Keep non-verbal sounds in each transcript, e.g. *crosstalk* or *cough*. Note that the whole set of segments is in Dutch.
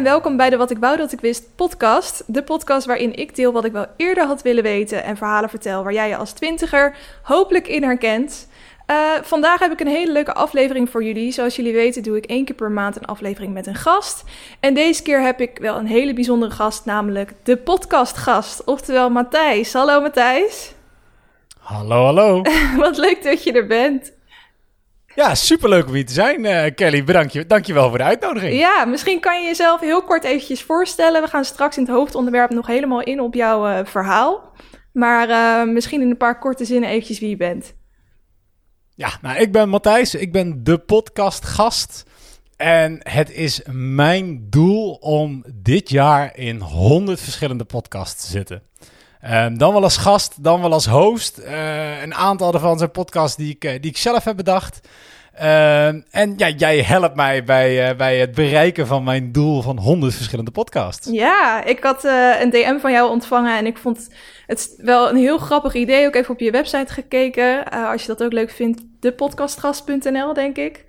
En welkom bij de Wat ik wou dat ik wist podcast. De podcast waarin ik deel wat ik wel eerder had willen weten en verhalen vertel waar jij je als twintiger hopelijk in herkent. Eh, vandaag heb ik een hele leuke aflevering voor jullie. Zoals jullie weten doe ik één keer per maand een aflevering met een gast. En deze keer heb ik wel een hele bijzondere gast, namelijk de podcastgast. Oftewel Matthijs. Hallo Matthijs. Hallo, hallo. *laughs* Wat leuk dat je er bent. Ja, superleuk om hier te zijn, eh, Kelly. Bedankt je, dankjewel voor de uitnodiging. Ja, misschien kan je jezelf heel kort eventjes voorstellen. We gaan straks in het hoofdonderwerp nog helemaal in op jouw eh, verhaal. Maar misschien in een paar korte zinnen eventjes wie je bent. Ja, nou, ik ben Matthijs. Ik ben de podcastgast. En het is mijn doel om dit jaar in 100 verschillende podcasts te zitten. Um, dan wel als gast, dan wel als host. Uh, een aantal daarvan zijn podcasts die ik, die ik zelf heb bedacht. Uh, en ja, jij helpt mij bij, uh, bij het bereiken van mijn doel van 100 verschillende podcasts. Ja, ik had uh, een DM van jou ontvangen en ik vond het wel een heel grappig idee. Ook even op je website gekeken. als je dat ook leuk vindt, depodcastgast.nl, denk ik.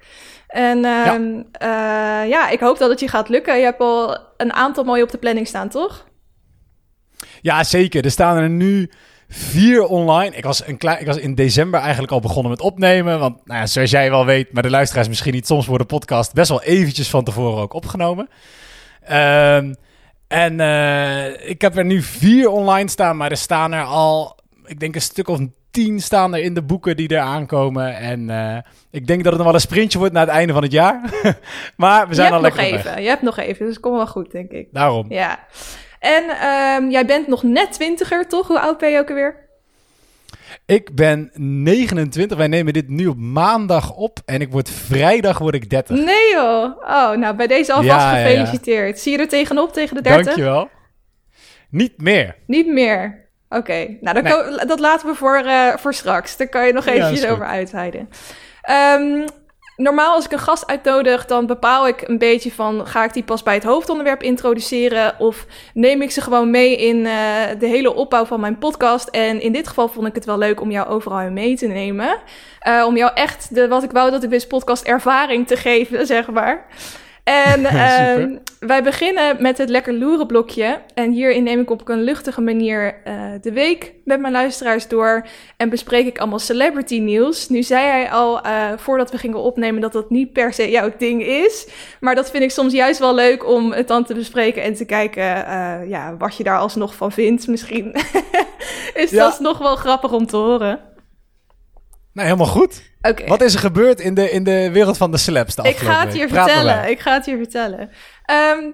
En ja. ja, ik hoop dat het je gaat lukken. Je hebt al een aantal mooie op de planning staan, toch? Ja, zeker. Er staan er nu vier online. Ik was, een klein, ik was in december eigenlijk al begonnen met opnemen. Want nou ja, zoals jij wel weet, maar de luisteraars misschien niet, soms worden podcast best wel eventjes van tevoren ook opgenomen. Um, en uh, ik heb er nu vier online staan, maar er staan er al, ik denk een stuk of tien staan er in de boeken die er aankomen. En uh, ik denk dat het nog wel een sprintje wordt naar het einde van het jaar. *laughs* maar we zijn je al hebt lekker nog even. Je hebt nog even, dus komt wel goed, denk ik. Daarom. Ja. En um, jij bent nog net twintiger, toch? Hoe oud ben je ook alweer? Ik ben 29. Wij nemen dit nu op maandag op. En ik word vrijdag word ik 30. Nee joh. Oh, nou bij deze alvast Ja, ja, ja. gefeliciteerd. Zie je er tegenop tegen de 30? Dankjewel. Niet meer. Niet meer. Oké, nou Nee. dat laten we voor, eh, voor straks. Daar kan je nog Ja, eventjes is goed. over uitweiden. Ehm, normaal als ik een gast uitnodig, dan bepaal ik een beetje van... ga ik die pas bij het hoofdonderwerp introduceren... of neem ik ze gewoon mee in eh, de hele opbouw van mijn podcast. En in dit geval vond ik het wel leuk om jou overal mee te nemen. Eh, om jou echt de Wat ik wou dat ik wist podcast ervaring te geven, *laughs* zeg maar. En *laughs* ehm, wij beginnen met het lekker loeren blokje. En hierin neem ik op een luchtige manier eh, de week met mijn luisteraars door. En bespreek ik allemaal celebrity nieuws. Nu zei hij al eh, voordat we gingen opnemen dat dat niet per se jouw ding is. Maar dat vind ik soms juist wel leuk om het dan te bespreken en te kijken eh, ja, wat je daar alsnog van vindt. Misschien *laughs* is Ja. dat nog wel grappig om te horen. Nou, helemaal goed. Oké. Wat is er gebeurd in de, in de wereld van de celebs de Ik ga het je vertellen. Ik ga het je vertellen.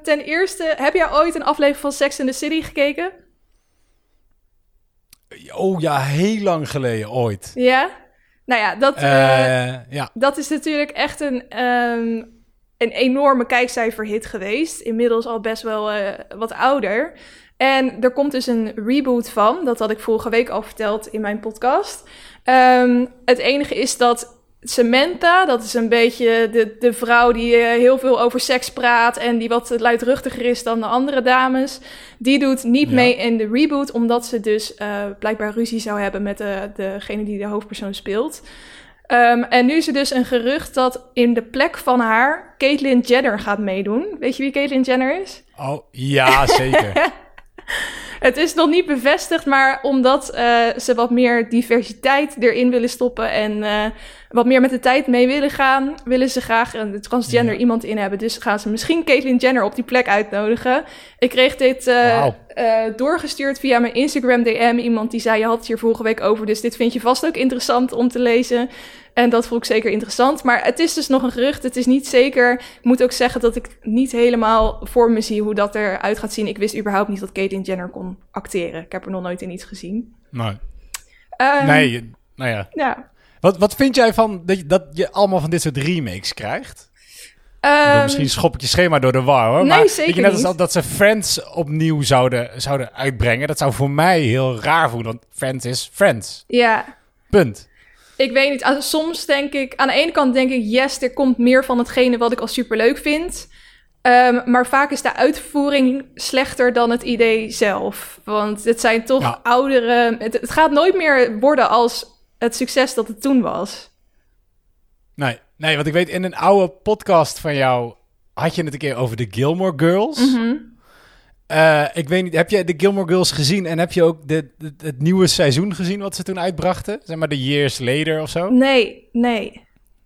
Ten eerste, heb jij ooit een aflevering van Sex in the City gekeken? Oh ja, heel lang geleden ooit. Ja? Nou ja, dat, eh, Eh, ja. dat is natuurlijk echt een, ehm, een enorme kijkcijferhit geweest. Inmiddels al best wel eh, wat ouder. En er komt dus een reboot van. Dat had ik vorige week al verteld in mijn podcast. Ehm, het enige is dat Samantha, dat is een beetje de, de vrouw die eh, heel veel over seks praat en die wat luidruchtiger is dan de andere dames. Die doet niet Ja. mee in de reboot, omdat ze dus eh, blijkbaar ruzie zou hebben met de, degene die de hoofdpersoon speelt. Ehm, en nu is er dus een gerucht dat in de plek van haar Caitlyn Jenner gaat meedoen. Weet je wie Caitlyn Jenner is? Oh, ja, zeker. *laughs* Het is nog niet bevestigd, maar omdat eh, ze wat meer diversiteit erin willen stoppen en eh, wat meer met de tijd mee willen gaan, willen ze graag een transgender Ja. iemand in hebben. Dus gaan ze misschien Caitlyn Jenner op die plek uitnodigen. Ik kreeg dit eh, doorgestuurd via mijn Instagram DM. Iemand die zei, je had het hier vorige week over, dus dit vind je vast ook interessant om te lezen. En dat vond ik zeker interessant. Maar het is dus nog een gerucht. Het is niet zeker. Ik moet ook zeggen dat ik niet helemaal voor me zie hoe dat eruit gaat zien. Ik wist überhaupt niet dat Caitlyn Jenner kon acteren. Ik heb er nog nooit in iets gezien. nee. Ehm, nee, nou ja. Ja. Wat, wat vind jij van dat je, dat je allemaal van dit soort remakes krijgt? Ehm, misschien schop ik je schema door de war hoor. nee, maar zeker je, net als dat ze Friends opnieuw zouden, zouden uitbrengen. Dat zou voor mij heel raar voelen. Want Friends is Friends. ja. Punt. Ik weet niet. Soms denk ik, aan de ene kant denk ik, yes, er komt meer van hetgene wat ik al superleuk vind. Ehm, maar vaak is de uitvoering slechter dan het idee zelf. Want het zijn toch Ja. oudere. Het, het gaat nooit meer worden als het succes dat het toen was. Nee, nee, want ik weet in een oude podcast van jou had je het een keer over de Gilmore Girls. Mhm. Eh, ik weet niet, heb je de Gilmore Girls gezien en heb je ook de, de- het nieuwe seizoen gezien wat ze toen uitbrachten? Zeg maar de Years Later of zo? Nee, nee.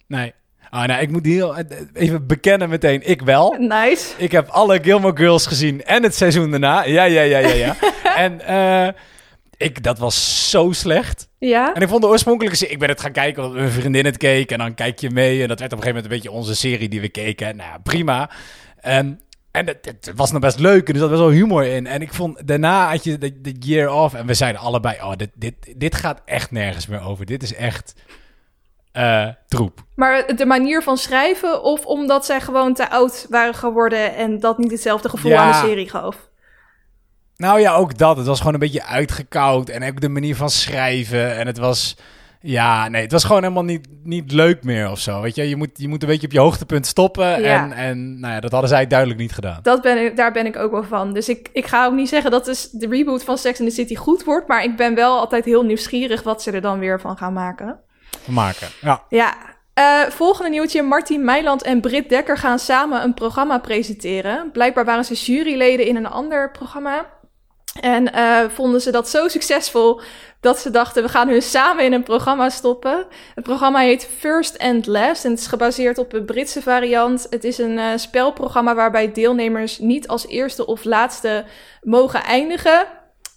Nee. Ah, nou, ik moet heel even bekennen meteen, ik wel. Nice. Ik heb alle Gilmore Girls gezien en het seizoen daarna. Ja, ja, ja, ja, ja. *laughs* en eh, ik, dat was zo slecht. Ja. En ik vond de oorspronkelijke. Ik ben het gaan kijken omdat mijn vriendin het keek. En dan kijk je mee. En dat werd op een gegeven moment een beetje onze serie die we keken. Nou, prima. Ehm, en het, het was nog best leuk. En er zat best wel humor in. En ik vond... Daarna had je de, de year off. En we zeiden allebei... Oh, dit, dit, dit gaat echt nergens meer over. Dit is echt... eh, troep. Maar de manier van schrijven, of omdat zij gewoon te oud waren geworden en dat niet hetzelfde gevoel Ja. aan de serie gaf? Nou ja, ook dat. Het was gewoon een beetje uitgekoud. En ook de manier van schrijven. En het was... Ja, nee, het was gewoon helemaal niet, niet leuk meer of zo. Weet je, je moet, je moet een beetje op je hoogtepunt stoppen. Ja. En, en nou ja, dat hadden zij duidelijk niet gedaan. Dat ben ik, daar ben ik ook wel van. Dus ik, ik ga ook niet zeggen dat dus de reboot van Sex and the City goed wordt. Maar ik ben wel altijd heel nieuwsgierig wat ze er dan weer van gaan maken. Maken. Ja. Ja, eh, volgende nieuwtje. Martin Meiland en Britt Dekker gaan samen een programma presenteren. Blijkbaar waren ze juryleden in een ander programma. En eh, vonden ze dat zo succesvol dat ze dachten, we gaan hun samen in een programma stoppen. Het programma heet First and Last en het is gebaseerd op een Britse variant. Het is een eh, spelprogramma waarbij deelnemers niet als eerste of laatste mogen eindigen.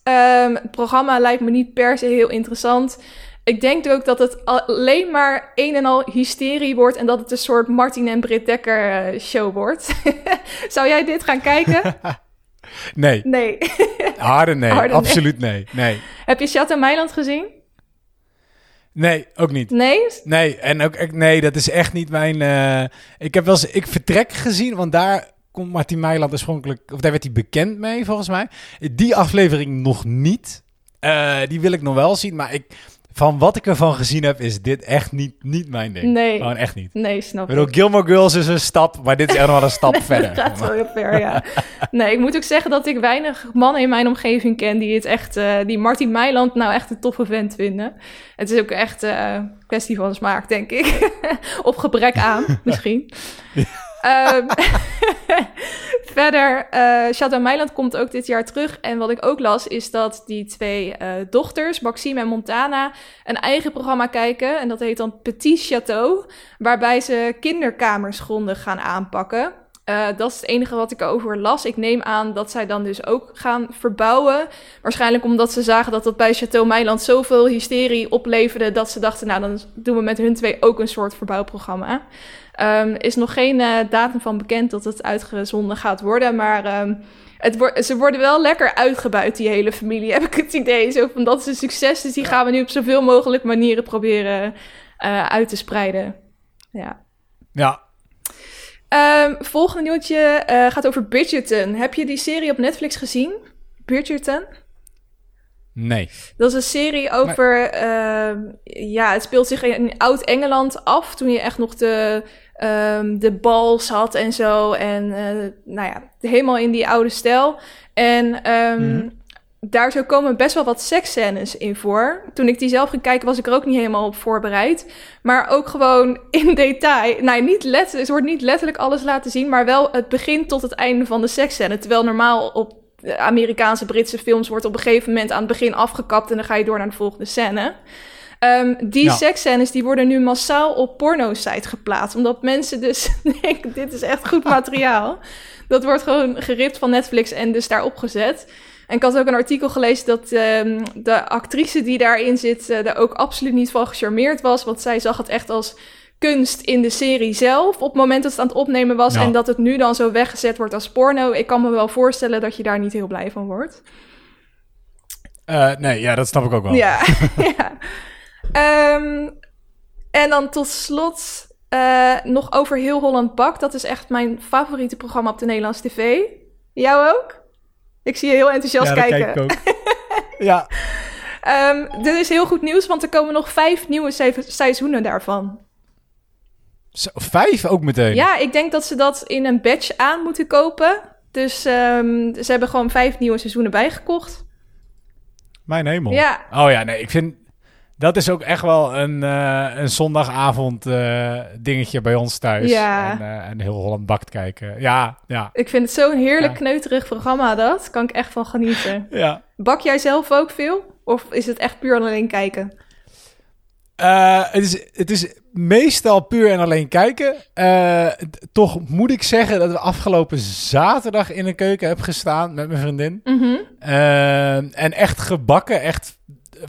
Ehm, het programma lijkt me niet per se heel interessant. Ik denk ook dat het alleen maar een en al hysterie wordt en dat het een soort Martin en Britt Dekker eh, show wordt. *laughs* Zou jij dit gaan kijken? *laughs* Nee, Nee. harde nee. Harde absoluut nee. Nee. Heb je Chateau Meiland gezien? Nee, ook niet. Nee? Nee, en ook, nee, dat is echt niet mijn... eh, ik heb wel eens Ik Vertrek gezien, want daar komt Martin Meiland oorspronkelijk... Of daar werd hij bekend mee, volgens mij. Die aflevering nog niet. Eh, die wil ik nog wel zien, maar ik... Van wat ik ervan gezien heb, is dit echt niet, niet mijn ding. Nee. Gewoon echt niet. Nee, Ik snap bedoel, ik. Gilmore Girls is een stap, maar dit is echt nog wel een stap *laughs* verder. Dat gaat wel heel ver, ja. Nee, ik moet ook zeggen dat ik weinig mannen in mijn omgeving ken die het echt, eh, die Martin Meiland nou echt een toffe vent vinden. Het is ook echt een kwestie van smaak, denk ik. *laughs* of gebrek aan, *laughs* misschien. Ehm, *laughs* verder, Chateau Meiland komt ook dit jaar terug. En wat ik ook las, is dat die twee eh, dochters, Maxime en Montana, een eigen programma kijken. En dat heet dan Petit Château, waarbij ze kinderkamers grondig gaan aanpakken. Eh, dat is het enige wat ik erover las. Ik neem aan dat zij dan dus ook gaan verbouwen. Waarschijnlijk omdat ze zagen dat dat bij Chateau Meiland zoveel hysterie opleverde... dat ze dachten, nou, dan doen we met hun twee ook een soort verbouwprogramma. Er is nog geen eh, datum van bekend dat het uitgezonden gaat worden, maar... ehm, het ze worden wel lekker uitgebuit, die hele familie, *laughs* heb ik het idee. Zo van, dat is een succes, dus die gaan we nu op zoveel mogelijk manieren proberen eh, uit te spreiden. Ja. Ja, Ehm, volgende nieuwtje eh, gaat over Bridgerton. Heb je die serie op Netflix gezien? Bridgerton? nee. Dat is een serie over... ja, het speelt zich in Oud-Engeland af... toen je echt nog de, ehm, de bals had en zo. En eh, nou ja, helemaal in die oude stijl. En ehm, Mhm. daar zo komen best wel wat seksscènes in voor. Toen ik die zelf ging kijken, was ik er ook niet helemaal op voorbereid. Maar ook gewoon *laughs* in detail. Nou, niet letterlijk, er wordt niet letterlijk alles laten zien, maar wel het begin tot het einde van de seksscène. Terwijl normaal op Amerikaanse, Britse films wordt op een gegeven moment aan het begin afgekapt en dan ga je door naar de volgende scène. Ehm, die Ja. seksscènes die worden nu massaal op porno-sites geplaatst. Omdat mensen dus *laughs* denken, dit is echt goed materiaal. Dat wordt gewoon geript van Netflix en dus daarop gezet. En ik had ook een artikel gelezen dat ehm, de actrice die daarin zit... eh, daar ook absoluut niet van gecharmeerd was. Want zij zag het echt als kunst in de serie zelf... op het moment dat het aan het opnemen was... Ja. en dat het nu dan zo weggezet wordt als porno. Ik kan me wel voorstellen dat je daar niet heel blij van wordt. Eh, nee, ja, dat snap ik ook wel. Ja, *laughs* ja. Ehm, en dan tot slot eh, nog over Heel Holland Bak. Dat is echt mijn favoriete programma op de Nederlandse tv. Jou ook? Ik zie je heel enthousiast Ja, kijken. kijk ik ook. *laughs* ja, Ehm, dit is heel goed nieuws, want er komen nog vijf nieuwe se- seizoenen daarvan. Zo, vijf ook meteen. Ja, ik denk dat ze dat in een batch aan moeten kopen. Dus ehm, ze hebben gewoon vijf nieuwe seizoenen bijgekocht. Mijn hemel. Ja. Oh ja, nee, ik vind... Dat is ook echt wel een, eh, een zondagavond eh, dingetje bij ons thuis. Ja. En, eh, en heel Holland bakt kijken. Ja, ja, Ik vind het zo'n heerlijk Ja. kneuterig programma dat. Kan ik echt van genieten. *laughs* ja. Bak jij zelf ook veel? Of is het echt puur alleen kijken? Het, is, het is meestal puur en alleen kijken. Toch moet ik zeggen dat we afgelopen zaterdag in de keuken hebben gestaan met mijn vriendin. Mhm. En echt gebakken, echt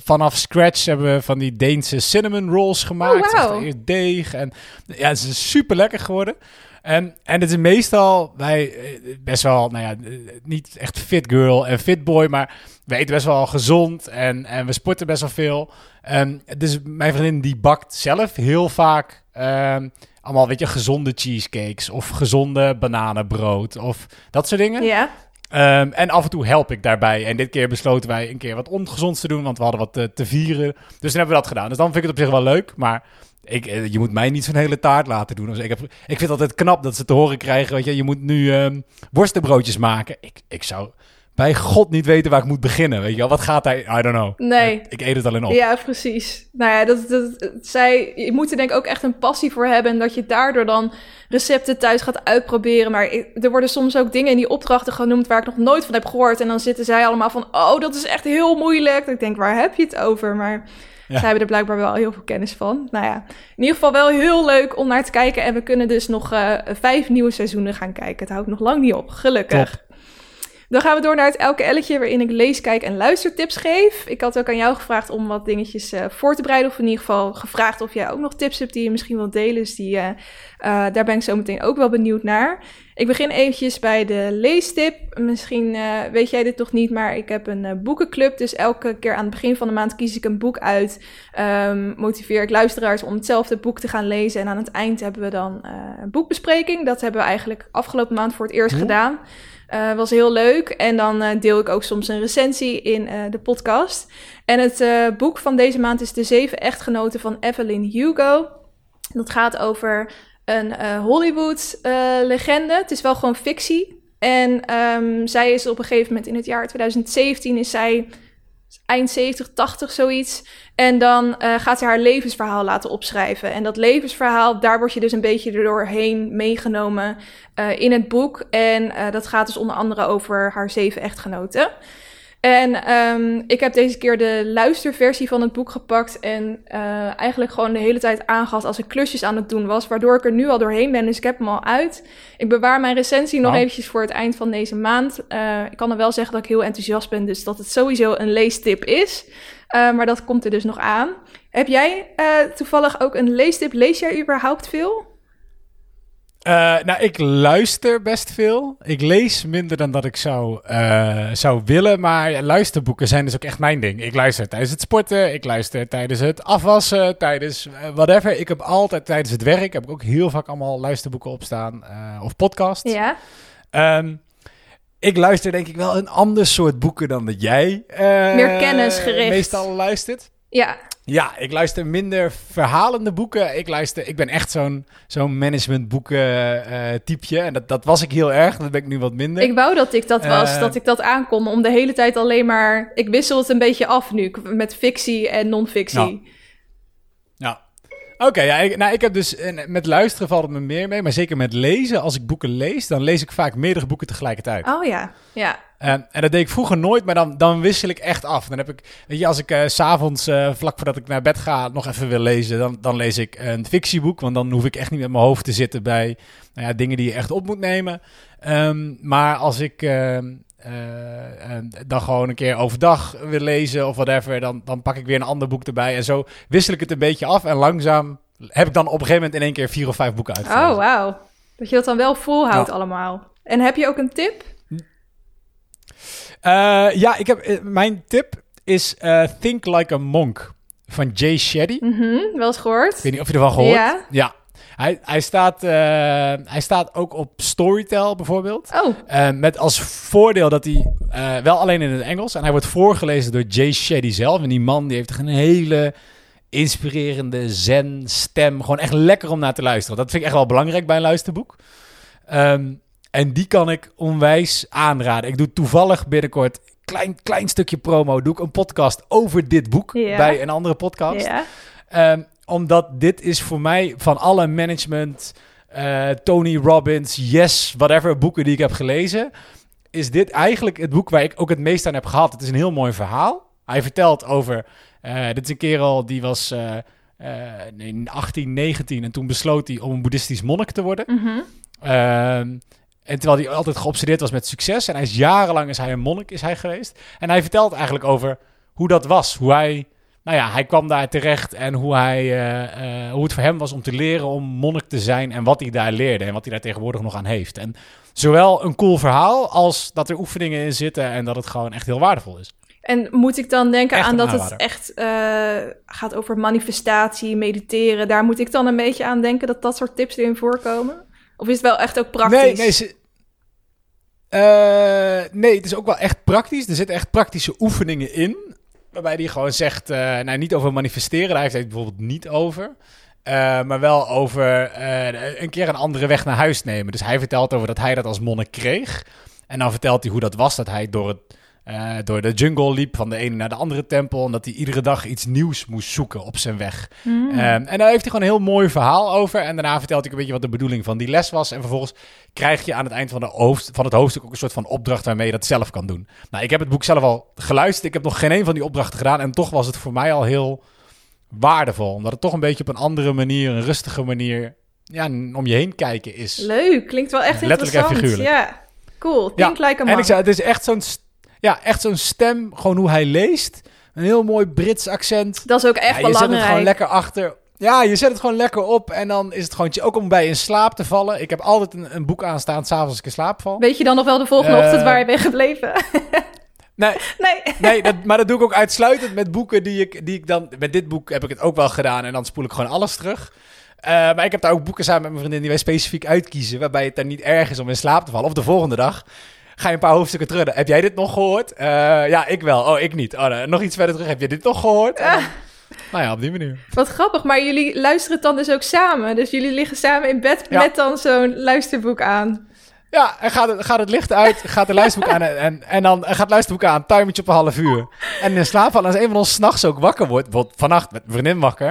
vanaf scratch hebben we van die Deense cinnamon rolls gemaakt. Oh, eerst deeg en ja, het is super lekker geworden. En, en het is meestal, wij eh, best wel, nou ja, eh, niet echt fit girl en fit boy, maar we eten best wel gezond en, en we sporten best wel veel. En dus mijn vriendin die bakt zelf heel vaak ehm, allemaal, weet je, gezonde cheesecakes of gezonde bananenbrood of dat soort dingen. Ja. Ehm, en af en toe help ik daarbij. En dit keer besloten wij een keer wat ongezonds te doen, want we hadden wat te, te vieren. Dus toen hebben we dat gedaan. Dus dan vind ik het op zich wel leuk, maar ik, eh, je moet mij niet zo'n hele taart laten doen. Dus ik, ik vind het altijd knap dat ze te horen krijgen, weet je, je moet nu ehm worstenbroodjes maken. Ik, ik zou bij god niet weten waar ik moet beginnen, weet je wel. Wat gaat daar, I don't know. Nee. Ik, ik eet het alleen op. Ja, precies. Nou ja, dat, dat, zij, je moet er denk ik ook echt een passie voor hebben. En dat je daardoor dan recepten thuis gaat uitproberen. Maar er worden soms ook dingen in die opdrachten genoemd waar ik nog nooit van heb gehoord. En dan zitten zij allemaal van, oh, dat is echt heel moeilijk. Ik denk, waar heb je het over? Maar Ja. zij hebben er blijkbaar wel heel veel kennis van. Nou ja, in ieder geval wel heel leuk om naar te kijken. En we kunnen dus nog eh, vijf nieuwe seizoenen gaan kijken. Het houdt nog lang niet op, gelukkig. Dan gaan we door naar het Elke Elletje, waarin ik lees, kijk en luistertips geef. Ik had ook aan jou gevraagd om wat dingetjes eh, voor te bereiden. Of in ieder geval gevraagd of jij ook nog tips hebt die je misschien wilt delen. Dus die, eh, eh, daar ben ik zo meteen ook wel benieuwd naar. Ik begin eventjes bij de leestip. Misschien eh, weet jij dit nog niet, maar ik heb een eh, boekenclub. Dus elke keer aan het begin van de maand kies ik een boek uit. Ehm, motiveer ik luisteraars om hetzelfde boek te gaan lezen. En aan het eind hebben we dan een boekbespreking. Dat hebben we eigenlijk afgelopen maand voor het eerst gedaan. Eh, was heel leuk. En dan deel ik ook soms een recensie in de podcast. En het boek van deze maand is De Zeven Echtgenoten van Evelyn Hugo. Dat gaat over een eh, Hollywood-legende. het is wel gewoon fictie. En ehm, zij is op een gegeven moment in het jaar 2017 is zij eind 70, 80 zoiets. En dan eh, gaat ze haar levensverhaal laten opschrijven. En dat levensverhaal, daar word je dus een beetje doorheen meegenomen eh, in het boek. En eh, dat gaat dus onder andere over haar zeven echtgenoten. En ehm, ik heb deze keer de luisterversie van het boek gepakt. En eh, eigenlijk gewoon de hele tijd aangehad als ik klusjes aan het doen was. Waardoor ik er nu al doorheen ben. Dus ik heb hem al uit. Ik bewaar mijn recensie nog Oh. eventjes voor het eind van deze maand. Eh, ik kan er wel zeggen dat ik heel enthousiast ben. Dus dat het sowieso een leestip is. Eh, maar dat komt er dus nog aan. Heb jij toevallig ook een leestip? Lees jij überhaupt veel? Eh, nou, ik luister best veel. Ik lees minder dan dat ik zou, eh, zou willen. Maar luisterboeken zijn dus ook echt mijn ding. Ik luister tijdens het sporten. Ik luister tijdens het afwassen. Tijdens eh, whatever. Ik heb altijd tijdens het werk... heb ik ook heel vaak allemaal luisterboeken opstaan. of podcasts. Ja. Ehm, ik luister denk ik wel een ander soort boeken dan dat jij... Meer kennisgericht. Meestal luistert. Ja, Ja, ik luister minder verhalende boeken. Ik, luister, ik ben echt zo'n zo'n managementboeken eh typeje. En dat, dat was ik heel erg. Dat ben ik nu wat minder. Ik wou dat ik dat was, Eh. dat ik dat aankon. Om de hele tijd alleen maar... Ik wissel het een beetje af nu, met fictie en non-fictie. Ja. Oké, ja, ik, nou, ik heb dus... met luisteren valt het me meer mee. Maar zeker met lezen. Als ik boeken lees, dan lees ik vaak meerdere boeken tegelijkertijd. Oh ja, ja. En, en dat deed ik vroeger nooit, maar dan, dan wissel ik echt af. Dan heb ik, weet je, als ik eh, s s'avonds, eh vlak voordat ik naar bed ga, nog even wil lezen, dan, dan lees ik een fictieboek. Want dan hoef ik echt niet met mijn hoofd te zitten bij nou ja, dingen die je echt op moet nemen. Ehm, maar als ik ehm, eh, eh, dan gewoon een keer overdag wil lezen of whatever, dan, dan pak ik weer een ander boek erbij. En zo wissel ik het een beetje af. En langzaam heb ik dan op een gegeven moment in één keer vier of vijf boeken uitgelezen. Oh, wauw. Dat je dat dan wel volhoudt Ja. allemaal. En heb je ook een tip? Eh, ja, ik heb, eh, mijn tip is eh, Think Like a Monk van Jay Shetty. Mhm, wel eens gehoord. Ik weet niet of je ervan gehoord. Ja. Ja. Hij, hij, staat, uh, hij staat ook op Storytel bijvoorbeeld. Oh. Uh, met als voordeel dat hij uh, wel alleen in het Engels. En hij wordt voorgelezen door Jay Shetty zelf. En die man die heeft een hele inspirerende zen stem. Gewoon echt lekker om naar te luisteren. Dat vind ik echt wel belangrijk bij een luisterboek. Um, en die kan ik onwijs aanraden. Ik doe toevallig binnenkort klein, klein stukje promo. Doe ik een podcast over dit boek Ja. bij een andere podcast. Ja. Ehm, omdat dit is voor mij van alle management, eh, Tony Robbins, Yes, whatever boeken die ik heb gelezen, is dit eigenlijk het boek waar ik ook het meest aan heb gehad. Het is een heel mooi verhaal. Hij vertelt over, eh, dit is een kerel die was eh, in 18, 19 en toen besloot hij om een boeddhistisch monnik te worden. Ehm, en terwijl hij altijd geobsedeerd was met succes. En hij is jarenlang is hij een monnik is hij geweest. En hij vertelt eigenlijk over hoe dat was. Hoe hij, nou ja, hij kwam daar terecht. En hoe, hij, eh, eh, hoe het voor hem was om te leren om monnik te zijn. En wat hij daar leerde. En wat hij daar tegenwoordig nog aan heeft. En zowel een cool verhaal als dat er oefeningen in zitten. En dat het gewoon echt heel waardevol is. En moet ik dan denken Echt aan dat het echt eh, gaat over manifestatie, mediteren? Daar moet ik dan een beetje aan denken dat dat soort tips erin voorkomen? Of is het wel echt ook praktisch? Nee, nee, ze- Eh, nee, het is ook wel echt praktisch. Er zitten echt praktische oefeningen in. Waarbij hij gewoon zegt, eh, nou niet over manifesteren, daar heeft hij het bijvoorbeeld niet over. Eh, maar wel over een keer een andere weg naar huis nemen. Dus hij vertelt over dat hij dat als monnik kreeg. En dan vertelt hij hoe dat was, dat hij door, het, eh, door de jungle liep van de ene naar de andere tempel. En dat hij iedere dag iets nieuws moest zoeken op zijn weg. Hmm. Ehm, en daar heeft hij gewoon een heel mooi verhaal over. En daarna vertelt hij een beetje wat de bedoeling van die les was. En vervolgens krijg je aan het eind van, de hoofd, van het hoofdstuk ook een soort van opdracht waarmee je dat zelf kan doen. Nou, ik heb het boek zelf al geluisterd. Ik heb nog geen een van die opdrachten gedaan. En toch was het voor mij al heel waardevol. Omdat het toch een beetje op een andere manier, een rustige manier, ja, om je heen kijken is. Leuk, klinkt wel echt Ja, letterlijk en interessant. figuurlijk. Ja, cool. Ja, Think like a En ik zei, het is echt zo'n, ja, echt zo'n stem, gewoon hoe hij leest. Een heel mooi Brits accent. Dat is ook echt Ja, je zet het belangrijk. gewoon lekker achter. Ja, je zet het gewoon lekker op en dan is het gewoon ook om bij in slaap te vallen. Ik heb altijd een, een boek aanstaan s'avonds als ik in slaap val. Weet je dan nog wel de volgende Eh, ochtend waar je bent gebleven? *laughs* Nee, nee. nee dat, maar dat doe ik ook uitsluitend met boeken die ik, die ik dan... Met dit boek heb ik het ook wel gedaan en dan spoel ik gewoon alles terug. Eh, maar ik heb daar ook boeken samen met mijn vriendin die wij specifiek uitkiezen... waarbij het dan niet erg is om in slaap te vallen. Of de volgende dag ga je een paar hoofdstukken terug. Heb jij dit nog gehoord? Eh, ja, ik wel. Oh, ik niet. Oh, nog iets verder terug. Heb je dit nog gehoord? Dan- nou ja, op die manier. Wat grappig, maar jullie luisteren het dan dus ook samen. Dus jullie liggen samen in bed Ja. met dan zo'n luisterboek aan. Ja, en gaat het, gaat het licht uit, gaat de luisterboek aan en, en, en dan gaat het luisterboek aan, timertje op een half uur. En in slaap vallen, als een van ons s'nachts ook wakker wordt, bijvoorbeeld vannacht met mijn vriendin wakker,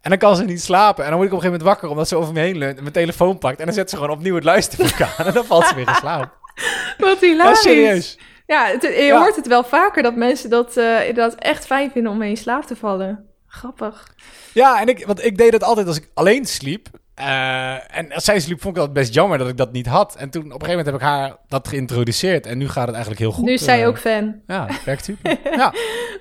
en dan kan ze niet slapen. En dan word ik op een gegeven moment wakker, omdat ze over me heen leunt en mijn telefoon pakt. En dan zet ze gewoon opnieuw het luisterboek aan en dan valt ze weer in slaap. *laughs* Wat Ja, hilarisch. serieus. Ja, het- je Ja. hoort het wel vaker dat mensen dat eh, inderdaad echt fijn vinden om mee in slaap te vallen. Grappig. Ja, en ik, want ik deed dat altijd als ik alleen sliep. Eh, en als zij sliep, vond ik dat best jammer dat ik dat niet had. En toen op een gegeven moment heb ik haar dat geïntroduceerd. En nu gaat het eigenlijk heel goed. nu is zij Eh, ook fan. Ja, werkt super. *laughs* ja,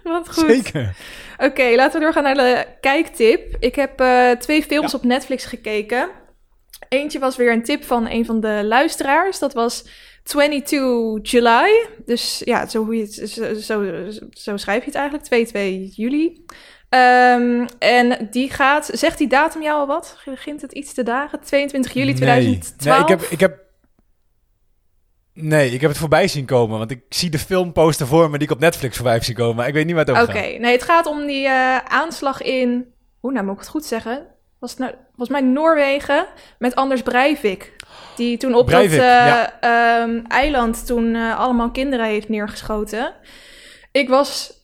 Wat goed. zeker. Oké, laten we doorgaan naar de kijktip. Ik heb twee films Ja. op Netflix gekeken. Eentje was weer een tip van een van de luisteraars. Dat was 22 July. Dus ja, zo, hoe je het, zo, zo, zo schrijf je het eigenlijk. 22 juli. Ehm, en die gaat... Zegt die datum jou al wat? Begint het iets te dagen? 22 juli Nee. 2012? Nee, ik heb, ik heb... Nee, ik heb het voorbij zien komen. Want ik zie de filmposter voor me die ik op Netflix voorbij heb zien komen. Maar ik weet niet waar het over Oké, nee, het gaat om die eh, aanslag in... Hoe nou, moet ik het goed zeggen? Was het nou, volgens mij Noorwegen met Anders Breivik. Die toen op Breivik, dat eh, ja. ehm, eiland toen eh, allemaal kinderen heeft neergeschoten. Ik was...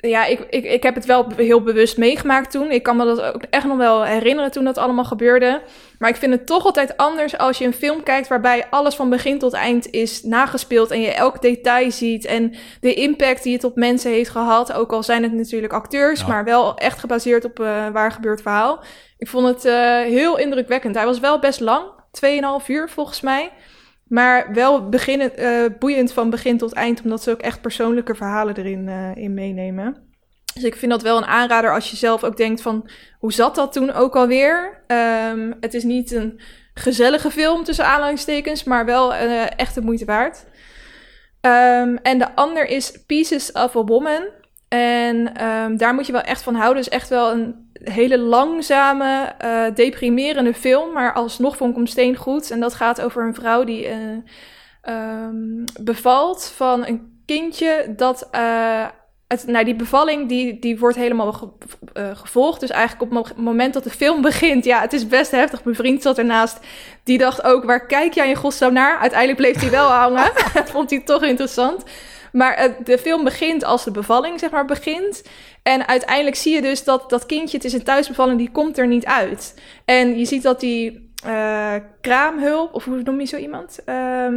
Ja, ik, ik, ik heb het wel heel bewust meegemaakt toen. Ik kan me dat ook echt nog wel herinneren toen dat allemaal gebeurde. Maar ik vind het toch altijd anders als je een film kijkt... waarbij alles van begin tot eind is nagespeeld... en je elk detail ziet en de impact die het op mensen heeft gehad. Ook al zijn het natuurlijk acteurs, Ja. maar wel echt gebaseerd op een waar gebeurd verhaal. Ik vond het eh, heel indrukwekkend. Hij was wel best lang, 2,5 uur volgens mij. Maar wel beginnen, eh, boeiend van begin tot eind, omdat ze ook echt persoonlijke verhalen erin eh, in meenemen. Dus ik vind dat wel een aanrader als je zelf ook denkt van, hoe zat dat toen ook alweer? Ehm, het is niet een gezellige film tussen aanhalingstekens, maar wel eh, echt de moeite waard. Ehm, en de ander is Pieces of a Woman. En ehm, daar moet je wel echt van houden. Dus echt wel een hele langzame, eh, deprimerende film, maar alsnog vond ik hem steen goed. En dat gaat over een vrouw die eh, ehm, bevalt van een kindje dat... eh, het, nou, die bevalling die, die wordt helemaal ge- gevolgd. Dus eigenlijk op het mo- moment dat de film *laughs* begint... Ja, het is best heftig. Mijn vriend zat ernaast. Die dacht ook, waar kijk jij in godsnaam naar? Uiteindelijk bleef hij wel hangen. *laughs* Vond hij toch interessant. Maar eh, de film begint als de bevalling, zeg maar, begint. En uiteindelijk zie je dus dat dat kindje, het is een thuisbevalling, die komt er niet uit. En je ziet dat die eh, kraamhulp, of hoe noem je zo iemand? Ehm,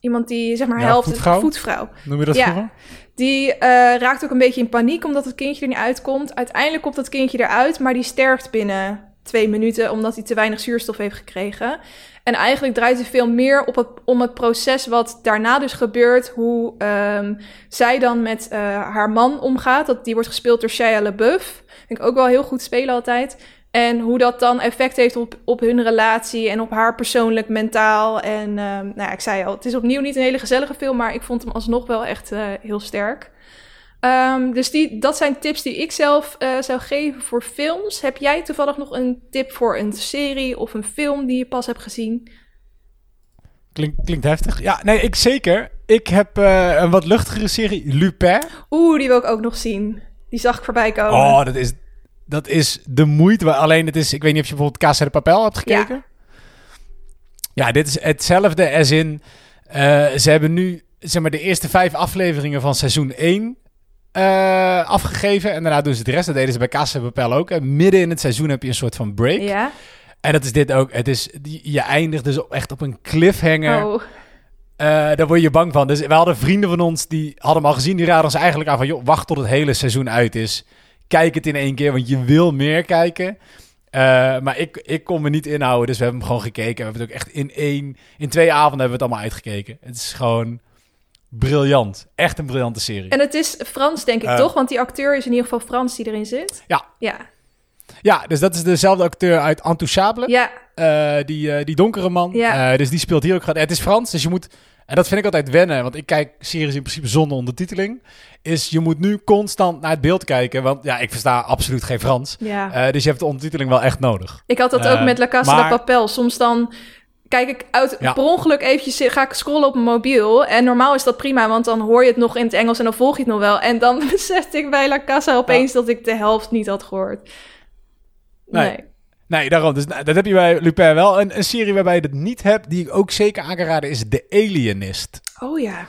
iemand die, zeg maar, Ja, helpt. voetvrouw. voetvrouw. Noem je dat Ja. vroeger? Die eh, raakt ook een beetje in paniek omdat het kindje er niet uitkomt. Uiteindelijk komt dat kindje eruit, maar die sterft binnen twee minuten omdat hij te weinig zuurstof heeft gekregen. En eigenlijk draait de film meer op het, om het proces wat daarna dus gebeurt. Hoe ehm, zij dan met eh, haar man omgaat. Dat, die wordt gespeeld door Shia LaBeouf. Vind ik ook wel heel goed spelen altijd. En hoe dat dan effect heeft op, op hun relatie en op haar persoonlijk mentaal. En ehm, nou ja, ik zei al, het is opnieuw niet een hele gezellige film, maar ik vond hem alsnog wel echt eh, heel sterk. Ehm, dus die, dat zijn tips die ik zelf eh, zou geven voor films. Heb jij toevallig nog een tip voor een serie of een film die je pas hebt gezien? Klinkt, klinkt heftig. Ja, nee, ik zeker. Ik heb eh, een wat luchtigere serie, Lupin. Oeh, die wil ik ook nog zien. Die zag ik voorbij komen. Oh, dat is, dat is de moeite. Alleen het is, ik weet niet of je bijvoorbeeld Casa de Papel hebt gekeken. Ja, dit is hetzelfde als in, eh, ze hebben nu, zeg maar, de eerste vijf afleveringen van seizoen 1 eh, afgegeven. En daarna doen ze de rest. Dat deden ze bij Casa Papel ook. En midden in het seizoen heb je een soort van break. Ja? En dat is dit ook. Het is, je eindigt dus echt op een cliffhanger. Oh, Eh, daar word je bang van. Dus we hadden vrienden van ons die hadden hem al gezien. Die raden ons eigenlijk aan van... joh, wacht tot het hele seizoen uit is. Kijk het in één keer, want je wil meer kijken. Eh, maar ik, ik kon me niet inhouden, dus we hebben hem gewoon gekeken. We hebben het ook echt in één... In twee avonden hebben we het allemaal uitgekeken. Het is gewoon briljant. Echt een briljante serie. en het is Frans, denk ik Eh. toch? Want die acteur is in ieder geval Frans die erin zit. Ja. Ja. Ja, dus dat is dezelfde acteur uit Intouchable. Ja, Eh, die, eh, die donkere man. Ja. Dus die speelt hier ook. Het is Frans, dus je moet. En dat vind ik altijd wennen, want ik kijk series in principe zonder ondertiteling. Is je moet nu constant naar het beeld kijken, want ja, ik versta absoluut geen Frans. ja. Dus je hebt de ondertiteling wel echt nodig. Ik had dat ook met La Casa maar- de Papel. Soms dan kijk ik uit Ja. per ongeluk eventjes ga ik scrollen op mijn mobiel en normaal is dat prima, want dan hoor je het nog in het Engels en dan volg je het nog wel. En dan *laughs* besefte ik bij La Casa opeens dat ik de helft niet had gehoord. Nee. Nee. Nee, daarom. Dus nou, dat heb je bij Lupin wel. Een, een serie waarbij je dat niet hebt, die ik ook zeker aan kan raden, is The Alienist. Oh ja.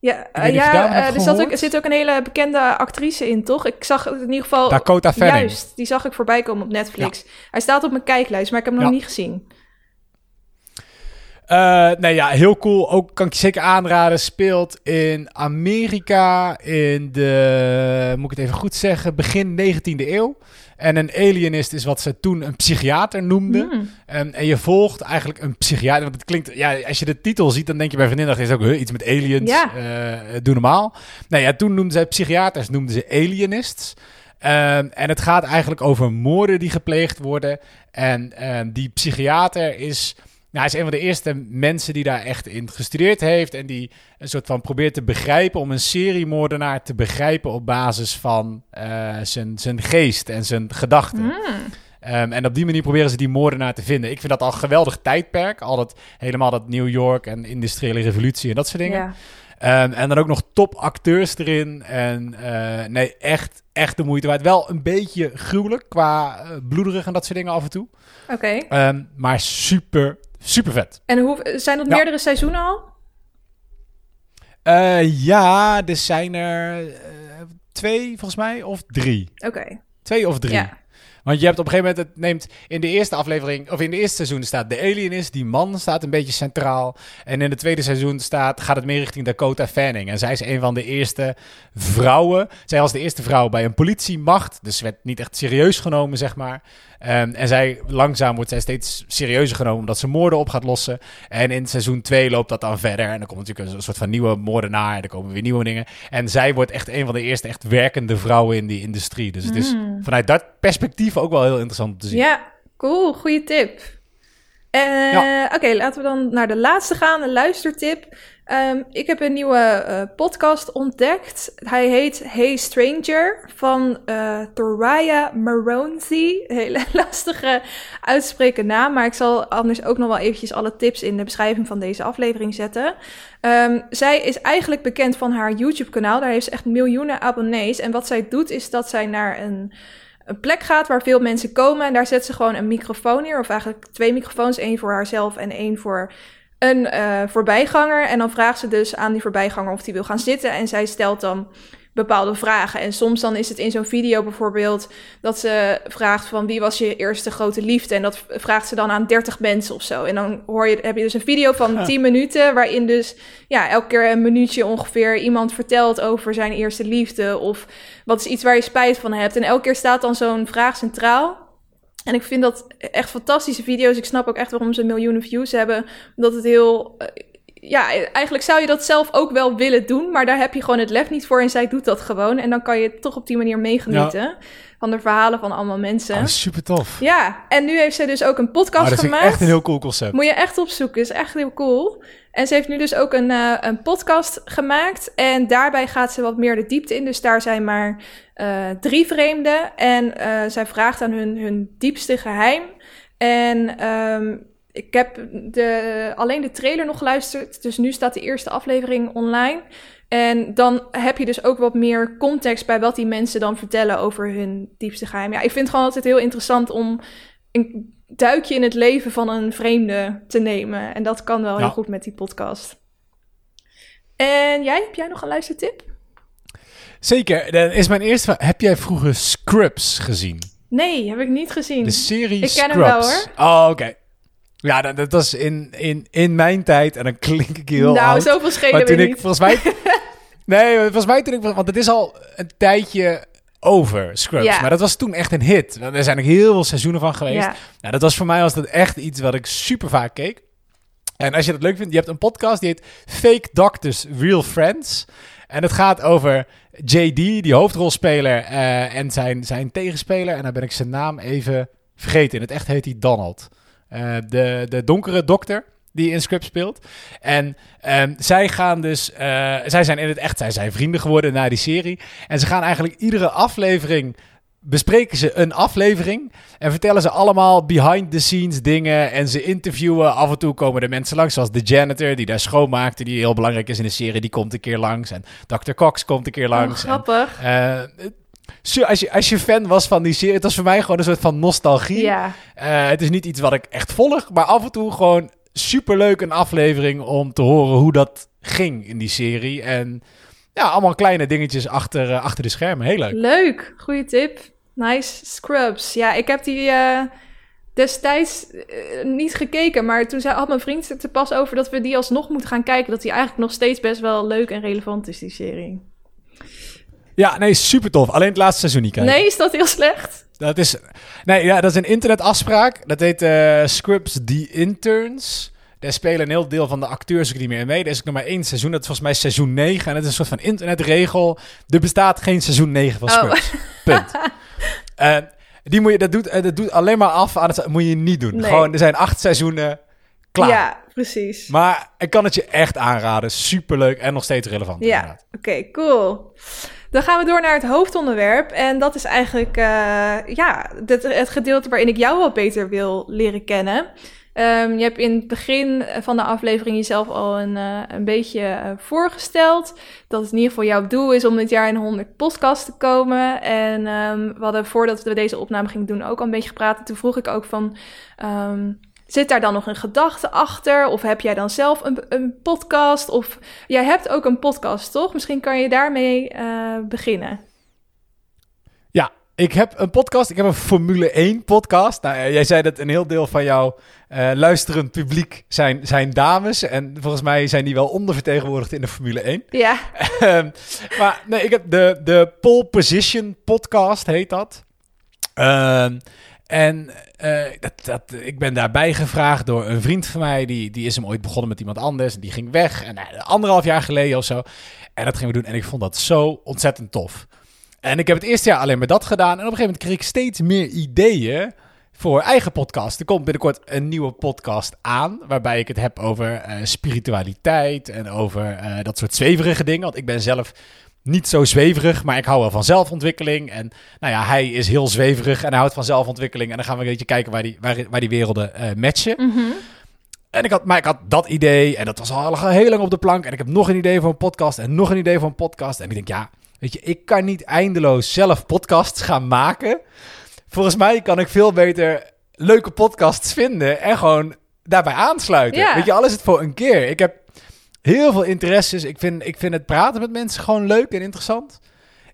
Ja, ja eh, er, zat ook, er zit ook een hele bekende actrice in, toch? Ik zag in ieder geval... Dakota Fanning. Juist, die zag ik voorbij komen op Netflix. Hij staat op mijn kijklijst, maar ik heb hem nog niet gezien. Nee, ja, heel cool. Ook kan ik je zeker aanraden. Speelt in Amerika in de, moet ik het even goed zeggen, begin 19e eeuw. En een alienist is wat ze toen een psychiater noemden. Hmm. En, en je volgt eigenlijk een psychiater. Want het klinkt, ja, als je de titel ziet, dan denk je bij dat is ook huh, iets met aliens. Ja. Eh, doe normaal. Nee, ja, toen noemden zij psychiaters, noemden ze alienists. Ehm, en het gaat eigenlijk over moorden die gepleegd worden. En ehm, die psychiater is, nou, hij is een van de eerste mensen die daar echt in gestudeerd heeft. En die een soort van probeert te begrijpen om een seriemoordenaar te begrijpen op basis van eh, zijn, zijn geest en zijn gedachten. Hmm. Ehm, en op die manier proberen ze die moordenaar te vinden. Ik vind dat al een geweldig tijdperk. Al dat, helemaal dat New York en industriële revolutie en dat soort dingen. Ja. Ehm, en dan ook nog topacteurs erin. En eh, nee, echt, echt de moeite waard. Wel een beetje gruwelijk qua eh, bloederig en dat soort dingen af en toe. Oké. Ehm, maar super, super vet. En hoe, zijn dat Ja. meerdere seizoenen al? Eh, ja, er zijn er eh, twee volgens mij, of drie. Oké. Twee of drie. Ja. Want je hebt op een gegeven moment, het neemt in de eerste aflevering, of in de eerste seizoen staat de alien is, die man staat een beetje centraal. En in het tweede seizoen staat, gaat het meer richting Dakota Fanning. En zij is een van de eerste vrouwen. Zij was de eerste vrouw bij een politiemacht, dus werd niet echt serieus genomen, zeg maar. Ehm, en zij, langzaam wordt zij steeds serieuzer genomen omdat ze moorden op gaat lossen. En in seizoen 2 loopt dat dan verder. En dan komt natuurlijk een soort van nieuwe moordenaar. En er komen weer nieuwe dingen. En zij wordt echt een van de eerste echt werkende vrouwen in die industrie. Dus het is Mm. vanuit dat perspectief ook wel heel interessant om te zien. Ja, cool. Goeie tip. Eh, Ja. Oké, laten we dan naar de laatste gaan, een luistertip. Ehm, ik heb een nieuwe eh, podcast ontdekt. Hij heet Hey Stranger van eh Toraya Maronzi. *laughs* Hele lastige uitspreken naam, maar ik zal anders ook nog wel eventjes alle tips in de beschrijving van deze aflevering zetten. Ehm, zij is eigenlijk bekend van haar YouTube-kanaal. Daar heeft ze echt miljoenen abonnees. En wat zij doet, is dat zij naar een, een plek gaat waar veel mensen komen. En daar zet ze gewoon een microfoon neer. Of eigenlijk twee microfoons. één voor haarzelf en één voor een eh, voorbijganger. En dan vraagt ze dus aan die voorbijganger of die wil gaan zitten. En zij stelt dan bepaalde vragen. En soms dan is het in zo'n video bijvoorbeeld dat ze vraagt van wie was je eerste grote liefde? En dat vraagt ze dan aan 30 mensen of zo. En dan hoor je, heb je dus een video van Ja. 10 minuten waarin dus ja, elke keer een minuutje ongeveer iemand vertelt over zijn eerste liefde of wat is iets waar je spijt van hebt. En elke keer staat dan zo'n vraag centraal. En ik vind dat echt fantastische video's. Ik snap ook echt waarom ze miljoenen views hebben. Omdat het heel. Ja, eigenlijk zou je dat zelf ook wel willen doen. Maar daar heb je gewoon het lef niet voor. En zij doet dat gewoon. En dan kan je toch op die manier meegenieten. Van de verhalen van allemaal mensen. Oh, super tof. Ja, en nu heeft ze dus ook een podcast Oh, dat vind ik gemaakt. echt een heel cool concept. Moet je echt opzoeken, is echt heel cool. En ze heeft nu dus ook een, eh, een podcast gemaakt. En daarbij gaat ze wat meer de diepte in. Dus daar zijn maar eh, drie vreemden. En eh, zij vraagt aan hun hun diepste geheim. En ehm, ik heb de, alleen de trailer nog geluisterd. Dus nu staat de eerste aflevering online. En dan heb je dus ook wat meer context bij wat die mensen dan vertellen over hun diepste geheim. Ja, ik vind het gewoon altijd heel interessant om een duikje in het leven van een vreemde te nemen. En dat kan wel Ja. heel goed met die podcast. En jij, heb jij nog een luistertip? Zeker. Dan is mijn eerste vraag. Heb jij vroeger Scrubs gezien? Nee, heb ik niet gezien. De serie Ik ken Scrubs. hem wel, hoor. Oh, oké. Ja, dat, dat was in, in, in mijn tijd, en dan klink ik heel nou, oud. zoveel schelen maar we toen ik, niet. volgens mij... *laughs* nee, volgens mij toen ik... Want het is al een tijdje over, Scrubs. Ja. Maar dat was toen echt een hit. Er zijn ook heel veel seizoenen van geweest. Ja. Nou, dat was voor mij was dat echt iets wat ik super vaak keek. En als je dat leuk vindt, je hebt een podcast die heet Fake Doctors, Real Friends. En het gaat over JD, die hoofdrolspeler, eh, en zijn, zijn tegenspeler. En dan ben ik zijn naam even vergeten. In het echt heet hij Donald. Eh, de, de donkere dokter die in Script speelt. En ehm, zij gaan dus, eh, zij zijn in het echt, zij zijn vrienden geworden na die serie. En ze gaan eigenlijk iedere aflevering bespreken ze een aflevering en vertellen ze allemaal behind the scenes dingen en ze interviewen. Af en toe komen er mensen langs, zoals de janitor die daar schoonmaakte, die heel belangrijk is in de serie, die komt een keer langs. En Dr. Cox komt een keer Oh, langs. Grappig. eh, als, je, als je fan was van die serie, het was voor mij gewoon een soort van nostalgie. Ja, Eh, het is niet iets wat ik echt volg, maar af en toe gewoon superleuk een aflevering om te horen hoe dat ging in die serie. En ja, allemaal kleine dingetjes achter, eh, achter de schermen. Heel leuk. leuk. Goeie tip. Nice. Scrubs. Ja, ik heb die eh, destijds niet gekeken. Maar toen zei, had mijn vriend het er pas over dat we die alsnog moeten gaan kijken. Dat die eigenlijk nog steeds best wel leuk en relevant is, die serie. Ja, nee, super tof. Alleen het laatste seizoen niet kijken. Nee, is dat heel slecht? Dat is, nee, ja, dat is een internetafspraak. Dat heet eh Scripts The Interns. Daar spelen een heel deel van de acteurs ook niet meer in mee. Er is ook nog maar één seizoen. Dat is volgens mij seizoen 9. En dat is een soort van internetregel. Er bestaat geen seizoen 9 van Oh. Scripts. Punt. *laughs* Eh, die moet je, dat, doet, eh, dat doet alleen maar af aan het... Moet je niet doen. Nee. Gewoon, er zijn acht seizoenen klaar. Ja, precies. Maar ik kan het je echt aanraden. Superleuk en nog steeds relevant. Ja, oké, cool. Dan gaan we door naar het hoofdonderwerp. En dat is eigenlijk eh, ja, het, het gedeelte waarin ik jou wat beter wil leren kennen. Ehm, je hebt in het begin van de aflevering jezelf al een, eh, een beetje eh, voorgesteld. Dat het in ieder geval jouw doel is om dit jaar in 100 podcasts te komen. En ehm, we hadden voordat we deze opname gingen doen ook al een beetje gepraat. En toen vroeg ik ook van... ehm, Zit daar dan nog een gedachte achter? Of heb jij dan zelf een, een podcast? Of jij hebt ook een podcast, toch? Misschien kan je daarmee eh, beginnen. Ja, ik heb een podcast. Ik heb een Formule 1 podcast. Nou, eh, jij zei dat een heel deel van jouw eh, luisterend publiek zijn, zijn dames. En volgens mij zijn die wel ondervertegenwoordigd in de Formule 1. Ja, *laughs* Ehm, maar nee, ik heb de, de Pole Position podcast, heet dat. Ehm, en eh, dat, dat, ik ben daarbij gevraagd door een vriend van mij. Die, die is hem ooit begonnen met iemand anders. En die ging weg. En nou, anderhalf jaar geleden of zo. En dat gingen we doen. En ik vond dat zo ontzettend tof. En ik heb het eerste jaar alleen maar dat gedaan. En op een gegeven moment kreeg ik steeds meer ideeën voor eigen podcast. Er komt binnenkort een nieuwe podcast aan, waarbij ik het heb over eh, spiritualiteit en over eh, dat soort zweverige dingen. Want ik ben zelf niet zo zweverig, maar ik hou wel van zelfontwikkeling. En nou ja, hij is heel zweverig en hij houdt van zelfontwikkeling. En dan gaan we een beetje kijken waar die, waar, waar die werelden eh, matchen. Mhm. En ik had, maar ik had dat idee en dat was al heel lang op de plank. En ik heb nog een idee voor een podcast en nog een idee voor een podcast. En ik denk, ja, weet je, ik kan niet eindeloos zelf podcasts gaan maken. Volgens mij kan ik veel beter leuke podcasts vinden en gewoon daarbij aansluiten. Ja. Weet je, alles is het voor een keer. Ik heb heel veel interesses. Ik vind, ik vind het praten met mensen gewoon leuk en interessant.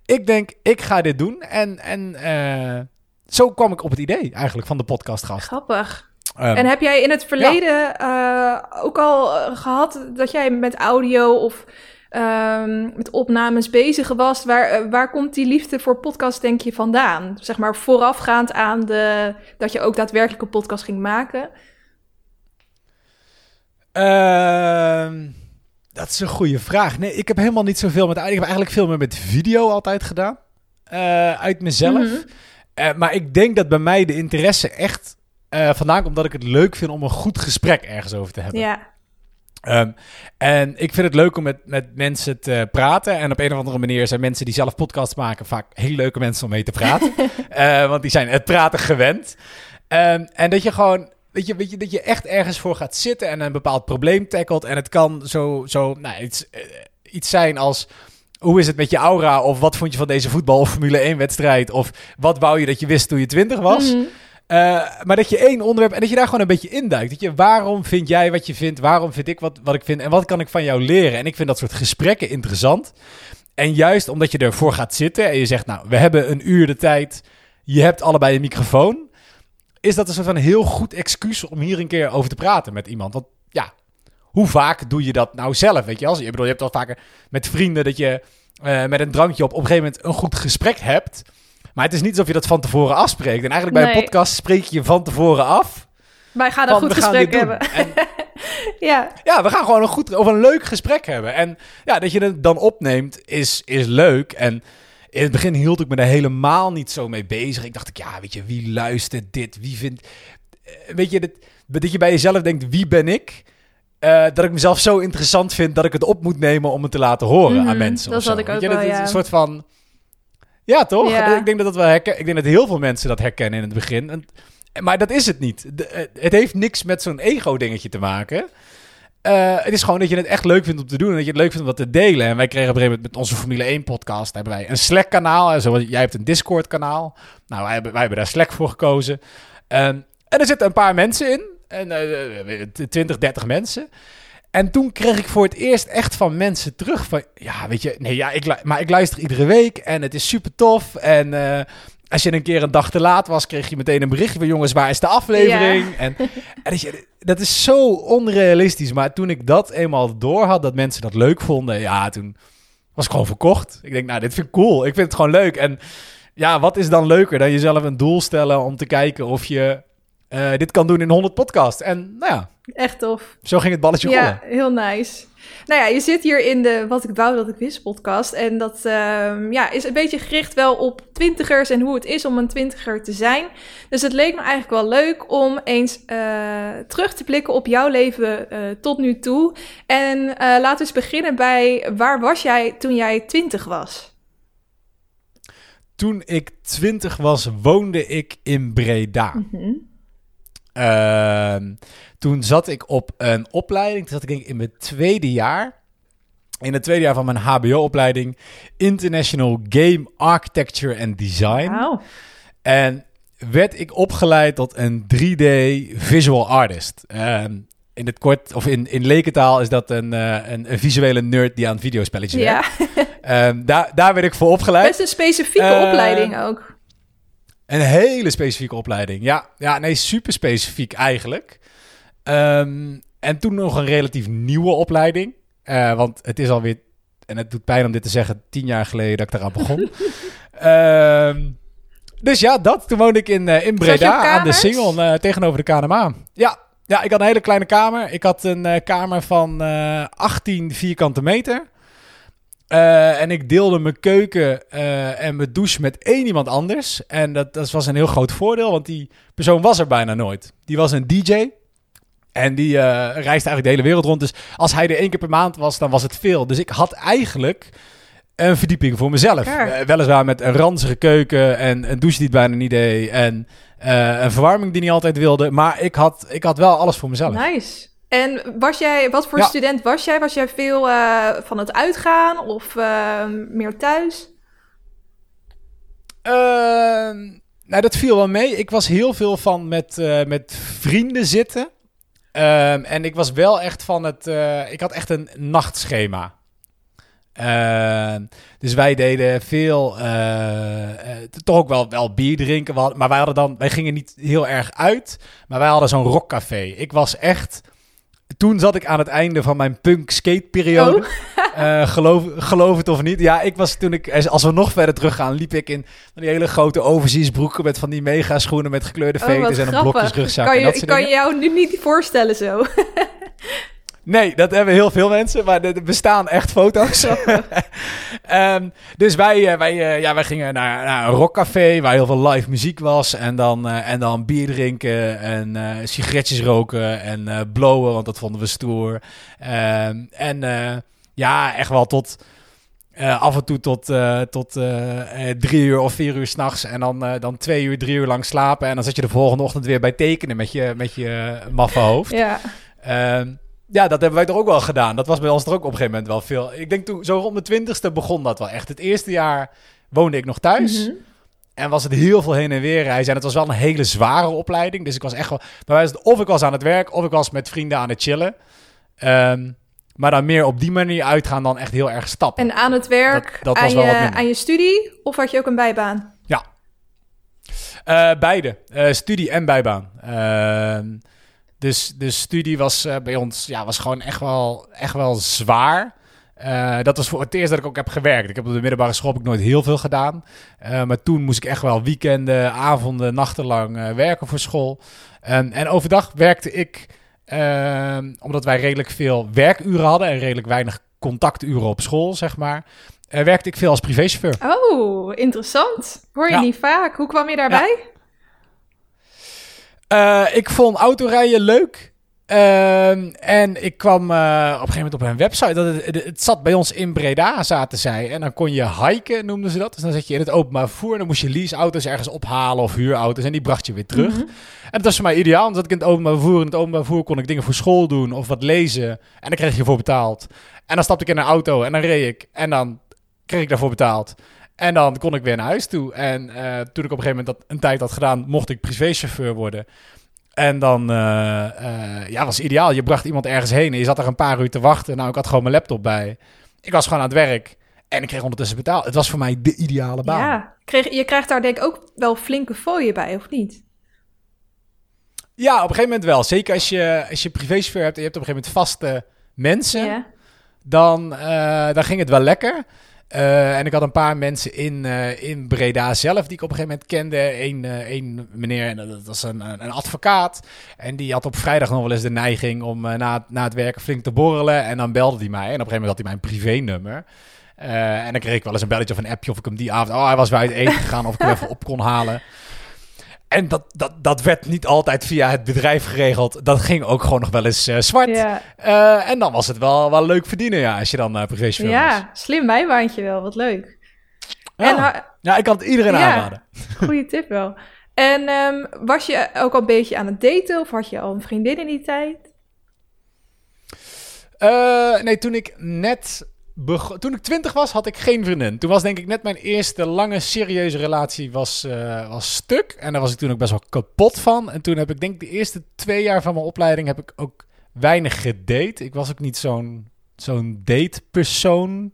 Ik denk, ik ga dit doen. En, en eh, zo kwam ik op het idee eigenlijk van de podcastgast. Grappig. Ehm, En heb jij in het verleden eh, ook al eh, gehad dat jij met audio of ehm, met opnames bezig was? Waar, waar komt die liefde voor podcast, denk je, vandaan? Zeg maar voorafgaand aan de, dat je ook daadwerkelijk een podcast ging maken. Ehm, dat is een goede vraag. Nee, ik heb helemaal niet zoveel met... Ik heb eigenlijk veel meer met video altijd gedaan. eh, uit mezelf. Mhm. Eh, maar ik denk dat bij mij de interesse echt eh, vandaan komt... omdat ik het leuk vind om een goed gesprek ergens over te hebben. Ja, Ehm, en ik vind het leuk om met, met mensen te praten. En op een of andere manier zijn mensen die zelf podcasts maken... vaak heel leuke mensen om mee te praten. *laughs* Want die zijn het praten gewend. Ehm, en dat je gewoon... Weet je, weet je, dat je echt ergens voor gaat zitten en een bepaald probleem tackelt. En het kan zo, zo nou, iets, eh, iets zijn als... Hoe is het met je aura? Of wat vond je van deze voetbal- of Formule 1-wedstrijd? Of wat wou je dat je wist toen je twintig was? Mhm. Eh, maar dat je één onderwerp en dat je daar gewoon een beetje induikt. Dat je, waarom vind jij wat je vindt? Waarom vind ik wat, wat ik vind? En wat kan ik van jou leren? En ik vind dat soort gesprekken interessant. En juist omdat je ervoor gaat zitten en je zegt, nou, we hebben een uur de tijd. Je hebt allebei een microfoon. Is dat een soort van heel goed excuus om hier een keer over te praten met iemand? Want ja, hoe vaak doe je dat nou zelf? Weet je, als, ik bedoel, je hebt al vaker met vrienden dat je eh, met een drankje op, op een gegeven moment een goed gesprek hebt. Maar het is niet alsof je dat van tevoren afspreekt. En eigenlijk bij een podcast spreek je van tevoren af. Wij gaan een van, goed gesprek hebben. En *laughs* ja, ja, we gaan gewoon een goed of een leuk gesprek hebben. En ja, dat je het dan opneemt is, is leuk. En in het begin hield ik me daar helemaal niet zo mee bezig. Ik dacht, ja, weet je, wie luistert dit? Wie vindt... Eh, Weet je, dat, dat je bij jezelf denkt, wie ben ik? Eh, dat ik mezelf zo interessant vind dat ik het op moet nemen om het te laten horen Mhm, aan mensen. dat had ik ook je, dat wel, is ja. een soort van... Ja, toch? Ja. Ik denk dat dat wel herken... Ik denk dat heel veel mensen dat herkennen in het begin. En- maar dat is het niet. De- eh, het heeft niks met zo'n ego-dingetje te maken. Eh, het is gewoon dat je het echt leuk vindt om te doen. En dat je het leuk vindt om dat te delen. En wij kregen op een gegeven moment met onze Formule 1-podcast... hebben wij een Slack-kanaal. En zoals jij hebt een Discord-kanaal. Nou, wij hebben, wij hebben daar Slack voor gekozen. Ehm, en er zitten een paar mensen in. En, eh, eh, 20, 30 mensen. En toen kreeg ik voor het eerst echt van mensen terug van... Ja, weet je, nee, ja, ik, maar ik luister iedere week en het is super tof. En eh, als je een keer een dag te laat was, kreeg je meteen een berichtje van... Jongens, waar is de aflevering? En, en dat, je, dat is zo onrealistisch. Maar toen ik dat eenmaal door had, dat mensen dat leuk vonden... Ja, toen was ik gewoon verkocht. Ik denk, nou, dit vind ik cool. Ik vind het gewoon leuk. En ja, wat is dan leuker dan jezelf een doel stellen om te kijken of je... eh, dit kan doen in 100 podcasts. En nou ja, echt tof. zo ging het balletje rollen. Ja, heel nice. Nou ja, je zit hier in de Wat ik wou dat ik wist podcast. En dat ehm, ja, is een beetje gericht wel op twintigers en hoe het is om een twintiger te zijn. Dus het leek me eigenlijk wel leuk om eens eh, terug te blikken op jouw leven eh, tot nu toe. En eh, laten we eens beginnen bij waar was jij toen jij twintig was? Toen ik 20 was, woonde ik in Breda. Ehm, toen zat ik op een opleiding. Toen zat ik denk ik in mijn tweede jaar. In het tweede jaar van mijn HBO-opleiding. International Game Architecture and Design. En werd ik opgeleid tot een 3D visual artist. Ehm, in het kort, of in, in lekentaal is dat een, eh, een, een visuele nerd die aan videospelletjes Ja, werkt. *laughs* Ehm, daar, daar werd ik voor opgeleid. best een specifieke Eh, opleiding ook. Een hele specifieke opleiding. Ja, ja nee, super specifiek eigenlijk. Ehm, en toen nog een relatief nieuwe opleiding. Eh, want het is alweer, en het doet pijn om dit te zeggen, tien jaar geleden dat ik eraan begon. *laughs* Ehm, dus ja, dat. Toen woonde ik in, eh, in Breda aan de? Singel eh, tegenover de KNMA. Ja, ja, ik had een hele kleine kamer. Ik had een kamer van eh 18 vierkante meter. En ik deelde mijn keuken en mijn douche met één iemand anders. En dat, dat was een heel groot voordeel, want die persoon was er bijna nooit. Die was een DJ. En die eh, reisde eigenlijk de hele wereld rond. Dus als hij er één keer per maand was, dan was het veel. Dus ik had eigenlijk een verdieping voor mezelf. Eh, weliswaar met een ranzige keuken en een douche die het bijna niet deed. En eh, een verwarming die niet altijd wilde. Maar ik had, ik had wel alles voor mezelf. Nice. En was jij, wat voor Ja. student was jij? Was jij veel van het uitgaan of meer thuis? Ehm, nou, dat viel wel mee. Ik was heel veel van met, met vrienden zitten. Ehm, en ik was wel echt van het... eh, ik had echt een nachtschema. Ehm, dus wij deden veel... eh, eh, toch ook wel, wel bier drinken. Maar wij, hadden dan, wij gingen niet heel erg uit. Maar wij hadden zo'n rockcafé. Ik was echt... Toen zat ik aan het einde van mijn punk skate periode. Oh. *laughs* Eh, geloof, geloof het of niet. Ja, ik was toen ik, als we nog verder teruggaan, liep ik in van die hele grote overseas broeken met van die mega schoenen met gekleurde Oh, veters en een blokjes rugzak Kan en je, dat ik soort kan je jou nu niet voorstellen zo. *laughs* Nee, dat hebben heel veel mensen, maar er bestaan echt foto's. *laughs* Ehm, dus wij, eh, wij, eh, ja, wij gingen naar, naar een rockcafé waar heel veel live muziek was. En dan, eh, en dan bier drinken en sigaretjes roken en eh blowen, want dat vonden we stoer. Ehm, en ja, echt wel tot... af en toe tot, tot drie uur of vier uur s'nachts. En dan, dan twee uur, drie uur lang slapen. En dan zat je de volgende ochtend weer bij tekenen met je, met je maffe hoofd. ja. Ehm, ja, dat hebben wij toch ook wel gedaan. Dat was bij ons er ook op een gegeven moment wel veel. Ik denk toen, zo rond mijn twintigste begon dat wel echt. Het eerste jaar woonde ik nog thuis. Mhm. En was het heel veel heen en weer reizen. En het was wel een hele zware opleiding. Dus ik was echt wel... Bij of ik was aan het werk, of ik was met vrienden aan het chillen. Ehm, maar dan meer op die manier uitgaan dan echt heel erg stappen. En aan het werk, Dat- aan, je, aan studie? Of had je ook een bijbaan? Eh, beide. Eh, studie en bijbaan. Ehm, dus de studie was eh, bij ons ja, was gewoon echt wel, echt wel zwaar. Eh, dat was voor het eerst dat ik ook heb gewerkt. Ik heb op de middelbare school heb ik nooit heel veel gedaan. Eh, maar toen moest ik echt wel weekenden, avonden, nachtenlang eh, werken voor school. En, en overdag werkte ik, omdat wij redelijk veel werkuren hadden en redelijk weinig contacturen op school, zeg maar. werkte ik veel als privéchauffeur. Oh, interessant. Hoor je Ja. niet vaak. Hoe kwam je daarbij? Eh, ik vond autorijden leuk. Ehm, en ik kwam eh, op een gegeven moment op een website. Dat het, het, het zat bij ons in Breda, zaten zij. En dan kon je hiken, noemden ze dat. Dus dan zat je in het openbaar vervoer. En dan moest je leaseauto's ergens ophalen of huurauto's. En die bracht je weer terug. Mhm. En dat was voor mij ideaal. Want zat ik in het openbaar vervoer. In het openbaar vervoer kon ik dingen voor school doen of wat lezen. En dan kreeg je voor betaald. En dan stapte ik in een auto en dan reed ik. En dan kreeg ik daarvoor betaald. En dan kon ik weer naar huis toe. En eh, toen ik op een gegeven moment dat een tijd had gedaan, mocht ik privéchauffeur worden. En dan eh, eh, ja, was ideaal. Je bracht iemand ergens heen en je zat er een paar uur te wachten. Nou, ik had gewoon mijn laptop bij. Ik was gewoon aan het werk. En ik kreeg ondertussen betaald. Het was voor mij de ideale baan. Ja. Kreeg, je krijgt daar denk ik ook wel flinke fooien bij, of niet? Ja, op een gegeven moment wel. Zeker als je, als je privéchauffeur hebt en je hebt op een gegeven moment vaste mensen. Ja. dan, dan ging het wel lekker. Eh, en ik had een paar mensen in, eh, in Breda zelf die ik op een gegeven moment kende. Eén één meneer, en dat was een, een advocaat. En die had op vrijdag nog wel eens de neiging om na, het- na het werken flink te borrelen. En dan belde hij mij. En op een gegeven moment had hij mijn privénummer. En dan kreeg ik wel eens een belletje of een appje of ik hem die avond... Oh, hij was weer uit eten gegaan of ik hem *laughs* even op kon halen. En dat, dat, dat werd niet altijd via het bedrijf geregeld. Dat ging ook gewoon nog wel eens eh, zwart. Ja. Eh, en dan was het wel, wel leuk verdienen, ja, als je dan uh, privéchauffeur was. ja, slim bijbaantje wel. Wat leuk. Ja. En Ja, ik kan het iedereen Ja. aanraden. *laughs* goede tip wel. En ehm, was je ook al een beetje aan het daten? Of had je al een vriendin in die tijd? Eh, nee, toen ik net toen ik twintig was, had ik geen vriendin. Toen was denk ik net mijn eerste lange serieuze relatie was, eh, was stuk. En daar was ik toen ook best wel kapot van. En toen heb ik denk ik de eerste twee jaar van mijn opleiding heb ik ook weinig gedate. Ik was ook niet zo'n zo'n datepersoon.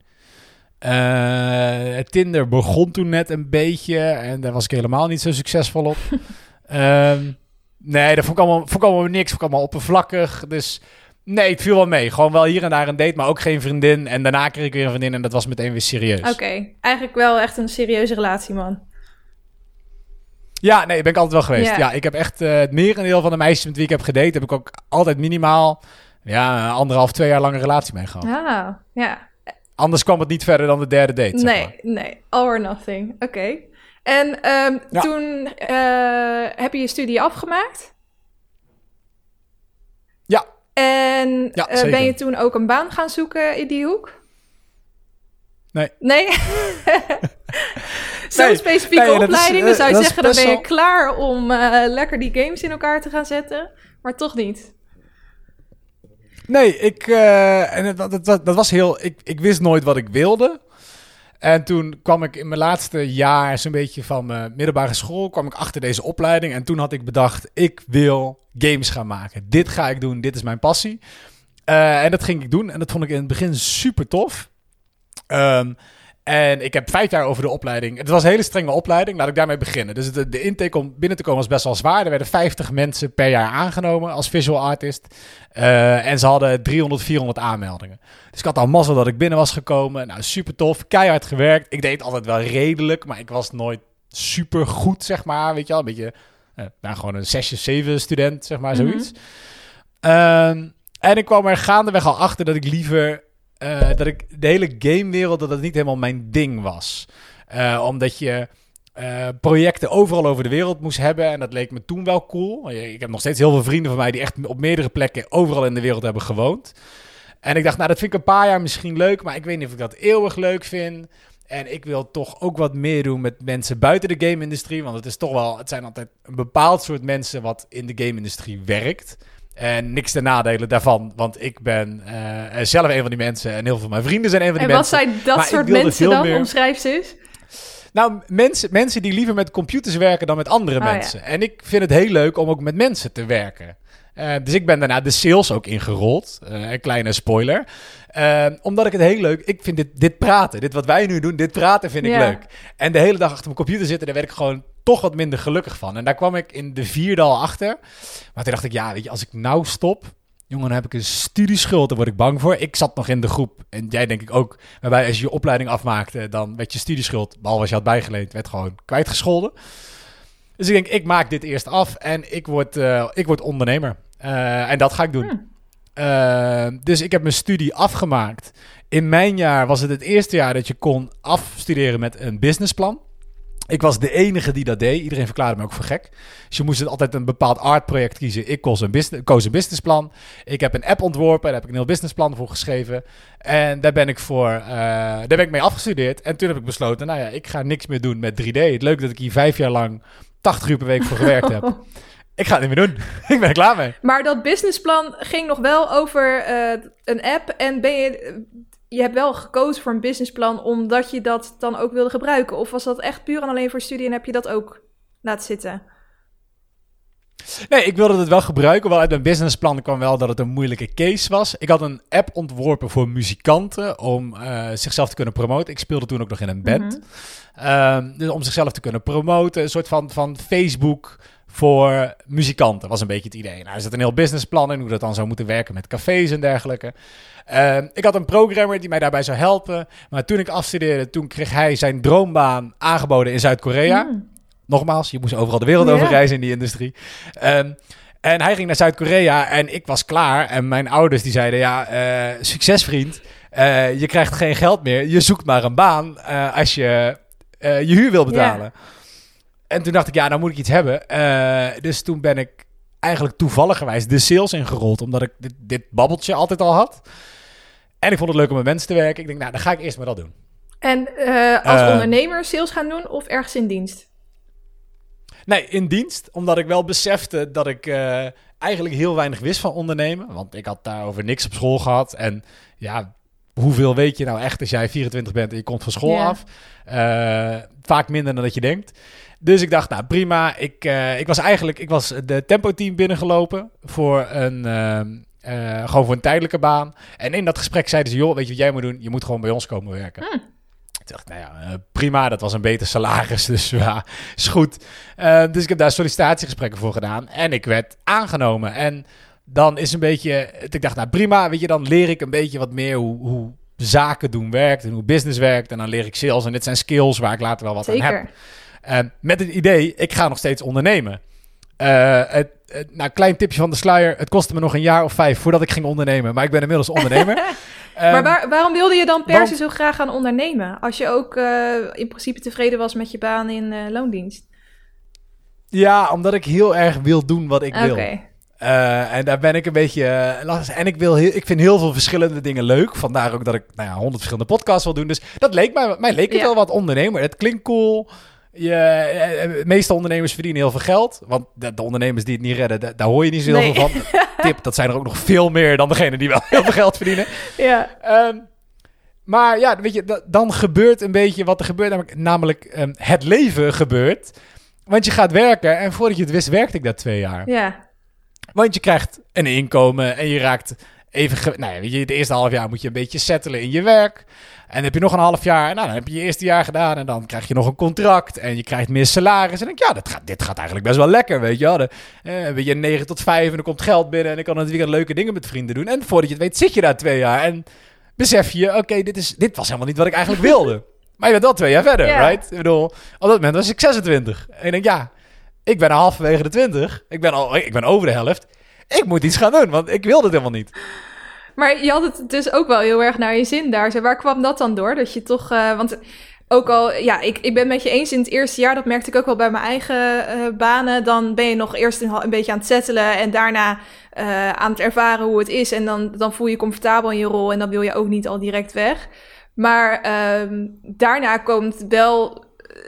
Eh, Tinder begon toen net een beetje en daar was ik helemaal niet zo succesvol op. *laughs* Ehm, nee, dat vond ik, allemaal, vond ik allemaal niks. Vond ik allemaal oppervlakkig. Dus nee, het viel wel mee. Gewoon wel hier en daar een date, maar ook geen vriendin. En daarna kreeg ik weer een vriendin en dat was meteen weer serieus. Oké, eigenlijk wel echt een serieuze relatie, man. Ja, nee, ben ik altijd wel geweest. Ja. Ja, ik heb echt eh, het merendeel van de meisjes met wie ik heb gedate, heb ik ook altijd minimaal ja, anderhalf, twee jaar lange relatie mee gehad. Ah, ja. Anders kwam het niet verder dan de derde date. Zeg nee, maar. nee. All or nothing. Oké. En ehm, Ja. toen eh, heb je je studie afgemaakt. Ja, En Ja, eh, ben je toen ook een baan gaan zoeken in die hoek? Nee. Nee? *laughs* *laughs* Zo'n Nee, specifieke nee, is, opleiding, eh, dan zou je zeggen, dan ben je klaar om eh, lekker die games in elkaar te gaan zetten. Maar toch niet. Nee, ik, eh, en dat, dat, dat was heel. Ik, ik wist nooit wat ik wilde. En toen kwam ik in mijn laatste jaar, zo'n beetje van mijn middelbare school, kwam ik achter deze opleiding. En toen had ik bedacht, ik wil games gaan maken. Dit ga ik doen, dit is mijn passie. Eh, en dat ging ik doen. En dat vond ik in het begin super tof. Ehm, en ik heb vijf jaar over de opleiding. Het was een hele strenge opleiding, laat ik daarmee beginnen. Dus de, de intake om binnen te komen was best wel zwaar. Er werden 50 mensen per jaar aangenomen als visual artist. Eh, en ze hadden 300, 400 aanmeldingen. Dus ik had al mazzel dat ik binnen was gekomen. Nou, super tof, keihard gewerkt. Ik deed altijd wel redelijk, maar ik was nooit super goed, zeg maar. Weet je wel, een beetje, eh, nou, gewoon een 6, 7 student, zeg maar, Mhm. zoiets. Ehm, en ik kwam er gaandeweg al achter dat ik liever... eh, dat ik de hele gamewereld, dat het niet helemaal mijn ding was. Eh, omdat je eh, projecten overal over de wereld moest hebben. En dat leek me toen wel cool. Ik heb nog steeds heel veel vrienden van mij die echt op meerdere plekken overal in de wereld hebben gewoond. En ik dacht, nou, dat vind ik een paar jaar misschien leuk, maar ik weet niet of ik dat eeuwig leuk vind. En ik wil toch ook wat meer doen met mensen buiten de game-industrie. Want het is toch wel, het zijn altijd een bepaald soort mensen wat in de game-industrie werkt. En niks ten nadelen daarvan, want ik ben eh, zelf een van die mensen en heel veel van mijn vrienden zijn een van die En wat mensen. zijn dat Maar soort mensen dan? meer- Omschrijf ze eens. Nou, mensen, mensen die liever met computers werken dan met andere Oh, ja. mensen. En ik vind het heel leuk om ook met mensen te werken. Eh, dus ik ben daarna de sales ook ingerold. Eh, een kleine spoiler. Omdat ik het heel leuk... Ik vind dit, dit praten, dit wat wij nu doen, dit praten vind ik Ja. leuk. En de hele dag achter mijn computer zitten, daar werd ik gewoon toch wat minder gelukkig van. En daar kwam ik in de vierde al achter. Maar toen dacht ik, ja, weet je, als ik nou stop... Jongen, dan heb ik een studieschuld, daar word ik bang voor. Ik zat nog in de groep, en jij denk ik ook, waarbij als je je opleiding afmaakte, dan werd je studieschuld, behalve als je had bijgeleend, werd gewoon kwijtgescholden. Dus ik denk, ik maak dit eerst af en ik word, eh, ik word ondernemer. Eh, en dat ga ik doen. Hmm. Eh, dus ik heb mijn studie afgemaakt. In mijn jaar was het het eerste jaar dat je kon afstuderen met een businessplan. Ik was de enige die dat deed. Iedereen verklaarde me ook voor gek. Dus je moest het altijd een bepaald artproject kiezen. Ik koos een, business, koos een businessplan. Ik heb een app ontworpen. Daar heb ik een heel businessplan voor geschreven. En daar ben ik, voor, eh, daar ben ik mee afgestudeerd. En toen heb ik besloten, nou ja, ik ga niks meer doen met 3D. Het leuk dat ik hier vijf jaar lang 80 uur per week voor gewerkt heb. *laughs* Ik ga het niet meer doen. *laughs* ik ben er klaar mee. Maar dat businessplan ging nog wel over eh, een app. En ben je, je hebt wel gekozen voor een businessplan omdat je dat dan ook wilde gebruiken? Of was dat echt puur en alleen voor studie en heb je dat ook laten zitten? Nee, ik wilde het wel gebruiken. Wel uit mijn businessplan kwam wel dat het een moeilijke case was. Ik had een app ontworpen voor muzikanten om eh, zichzelf te kunnen promoten. Ik speelde toen ook nog in een band. Mhm. Ehm, dus om zichzelf te kunnen promoten. Een soort van, van Facebook voor muzikanten was een beetje het idee. Nou, er zit een heel businessplan in hoe dat dan zou moeten werken met cafés en dergelijke. Ehm, ik had een programmer die mij daarbij zou helpen. Maar toen ik afstudeerde, toen kreeg hij zijn droombaan aangeboden in Zuid-Korea. Hmm. Nogmaals, je moest overal de wereld over reizen in die industrie. Ehm, en hij ging naar Zuid-Korea en ik was klaar. En mijn ouders die zeiden, ja, eh, succes vriend. Eh, je krijgt geen geld meer. Je zoekt maar een baan eh, als je je huur wil betalen. En toen dacht ik, ja, nou moet ik iets hebben. Dus toen ben ik eigenlijk toevalligerwijs de sales ingerold. Omdat ik dit, dit babbeltje altijd al had. En ik vond het leuk om met mensen te werken. Ik denk, nou, dan ga ik eerst maar dat doen. En eh, als Eh. ondernemer sales gaan doen of ergens in dienst? Nee, in dienst. Omdat ik wel besefte dat ik eh, eigenlijk heel weinig wist van ondernemen. Want ik had daarover niks op school gehad. En ja, hoeveel weet je nou echt als jij 24 bent en je komt van school af? Vaak minder dan dat je denkt. Dus ik dacht, nou prima. Ik, ik was eigenlijk ik was de tempo-team binnengelopen voor een, eh, gewoon voor een tijdelijke baan. En in dat gesprek zeiden ze, joh, weet je wat jij moet doen? Je moet gewoon bij ons komen werken. Hmm. Ik dacht, nou ja, eh, prima. Dat was een beter salaris, *laughs* dus ja, is goed. Eh, dus ik heb daar sollicitatiegesprekken voor gedaan. En ik werd aangenomen. En dan is een beetje... Ik dacht, nou prima, weet je, dan leer ik een beetje wat meer hoe, hoe zaken doen werkt. En hoe business werkt. En dan leer ik sales. En dit zijn skills waar ik later wel wat aan heb. Met het idee, ik ga nog steeds ondernemen. Eh, het, nou, klein tipje van de sluier. Het kostte me nog een jaar of vijf voordat ik ging ondernemen. Maar ik ben inmiddels ondernemer. *laughs* maar Ehm, waar- waarom wilde je dan per want- se zo graag gaan ondernemen? Als je ook eh, in principe tevreden was met je baan in eh, loondienst. Ja, omdat ik heel erg wil doen wat ik wil. En daar ben ik een beetje lastig. En ik, wil heel, ik vind heel veel verschillende dingen leuk. Vandaar ook dat ik nou ja, honderd verschillende podcasts wil doen. Dus dat leek mij, mij leek het Ja. wel wat ondernemer. Het klinkt cool. Je, eh, de meeste ondernemers verdienen heel veel geld. Want de, de ondernemers die het niet redden, da- daar hoor je niet zo heel Nee. veel van. *laughs* Tip, dat zijn er ook nog veel meer dan degene die wel *laughs* heel veel geld verdienen. Ja. Ehm, maar ja, weet je, da- dan gebeurt een beetje wat er gebeurt. Namelijk, namelijk ehm, het leven gebeurt. Want je gaat werken en voordat je het wist, werkte ik dat twee jaar. Ja. Want je krijgt een inkomen en je raakt even... ge- nou ja, weet je, het eerste half jaar moet je een beetje settelen in je werk. En dan heb je nog een half jaar. Nou, dan heb je je eerste jaar gedaan en dan krijg je nog een contract. En je krijgt meer salaris. En dan denk ik, ja, dat gaat, dit gaat eigenlijk best wel lekker, weet je wel. De, eh, je, 9 tot 5 en er komt geld binnen. En ik kan het weekend leuke dingen met vrienden doen. En voordat je het weet, zit je daar twee jaar. En besef je, oké, dit is dit was helemaal niet wat ik eigenlijk wilde. *laughs* Maar je bent wel twee jaar verder, right? Ik bedoel, op dat moment was ik 26. En ik denk, ja, ik ben halverwege de 20. Ik ben, al, ik ben over de helft. Ik moet iets gaan doen, want ik wilde het helemaal niet. Maar je had het dus ook wel heel erg naar je zin daar. Waar kwam dat dan door? Dat je toch... eh, want ook al... Ja, ik, ik ben met je eens in het eerste jaar. Dat merkte ik ook wel bij mijn eigen eh, banen. Dan ben je nog eerst een, een beetje aan het settelen. En daarna eh, aan het ervaren hoe het is. En dan, dan voel je je comfortabel in je rol. En dan wil je ook niet al direct weg. Maar ehm, daarna komt wel...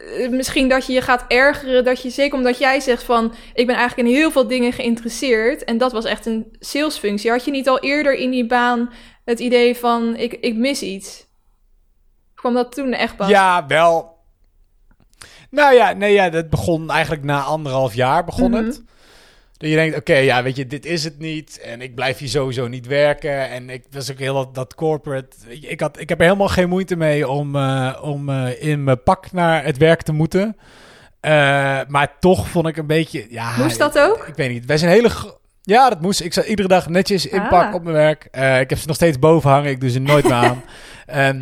eh, Misschien dat je je gaat ergeren, dat je zeker omdat jij zegt van ik ben eigenlijk in heel veel dingen geïnteresseerd en dat was echt een salesfunctie. Had je niet al eerder in die baan het idee van ik, ik mis iets? Kwam dat toen echt pas? Ja, wel. Nou ja, nee, ja, dat begon eigenlijk na anderhalf jaar begon Mhm. het. Dat je denkt, oké, ja, weet je, dit is het niet. En ik blijf hier sowieso niet werken. En ik was ook heel dat, dat corporate. Ik, had, ik heb er helemaal geen moeite mee om, eh, om eh, in mijn pak naar het werk te moeten. Eh, maar toch vond ik een beetje, ja... Moest dat ook? Ik weet niet. Wij zijn hele... Ja, dat moest. Ik zat iedere dag netjes in Ah. pak op mijn werk. Ik heb ze nog steeds boven hangen. Ik doe ze nooit meer aan. *laughs* Ehm,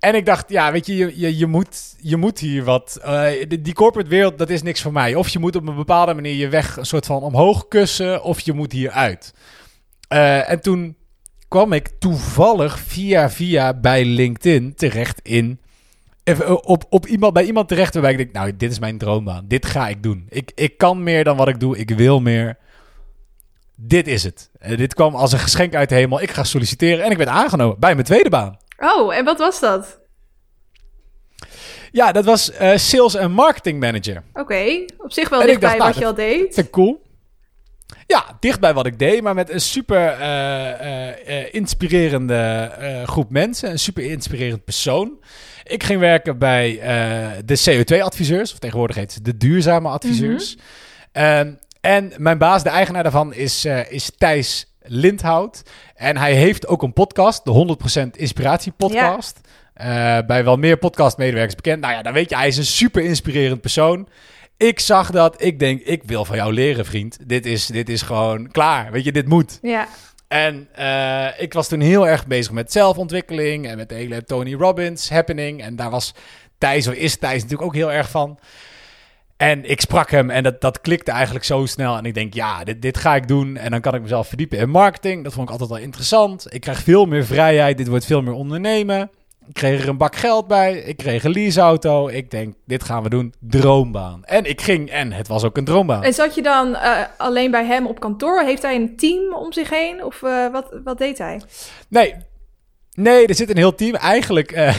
en ik dacht, ja, weet je, je, je, moet, je moet hier wat. eh, die, corporate wereld, dat is niks voor mij. Of je moet op een bepaalde manier je weg een soort van omhoog kussen, of je moet hier uit. Eh, en toen kwam ik toevallig via via bij LinkedIn terecht in. Eh, op, op iemand, bij iemand terecht waarbij ik denk, nou, dit is mijn droombaan. Dit ga ik doen. Ik, ik kan meer dan wat ik doe. Ik wil meer. Dit is het. Dit kwam als een geschenk uit de hemel. Ik ga solliciteren en ik werd aangenomen bij mijn tweede baan. Oh, en wat was dat? Ja, dat was eh, sales en marketing manager. Oké, op zich wel En dichtbij dacht, nou, wat je al deed. Te cool. Ja, dicht bij wat ik deed, maar met een super eh, eh, inspirerende groep mensen. Een super inspirerend persoon. Ik ging werken bij de CO2-adviseurs, of tegenwoordig heet de duurzame adviseurs. Ehm, en mijn baas, de eigenaar daarvan, is, is Thijs Lindhout. En hij heeft ook een podcast, de 100% Inspiratie Podcast. Eh, bij wel meer podcastmedewerkers bekend. Nou ja, dan weet je, hij is een super inspirerend persoon. Ik zag dat, ik denk, ik wil van jou leren, vriend. Dit is, dit is gewoon klaar, weet je, dit moet. Ja, En eh, ik was toen heel erg bezig met zelfontwikkeling en met de hele Tony Robbins happening. En daar was Thijs, of is Thijs natuurlijk ook heel erg van. En ik sprak hem en dat, dat klikte eigenlijk zo snel. En ik denk, ja, dit, dit ga ik doen. En dan kan ik mezelf verdiepen in marketing. Dat vond ik altijd wel interessant. Ik krijg veel meer vrijheid. Dit wordt veel meer ondernemen. Ik kreeg er een bak geld bij. Ik kreeg een leaseauto. Ik denk, dit gaan we doen. Droombaan. En ik ging en het was ook een droombaan. en zat je dan eh, alleen bij hem op kantoor? Heeft hij een team om zich heen? Of eh, wat, wat deed hij? Nee. Nee, er zit een heel team. Eigenlijk, eh, *laughs*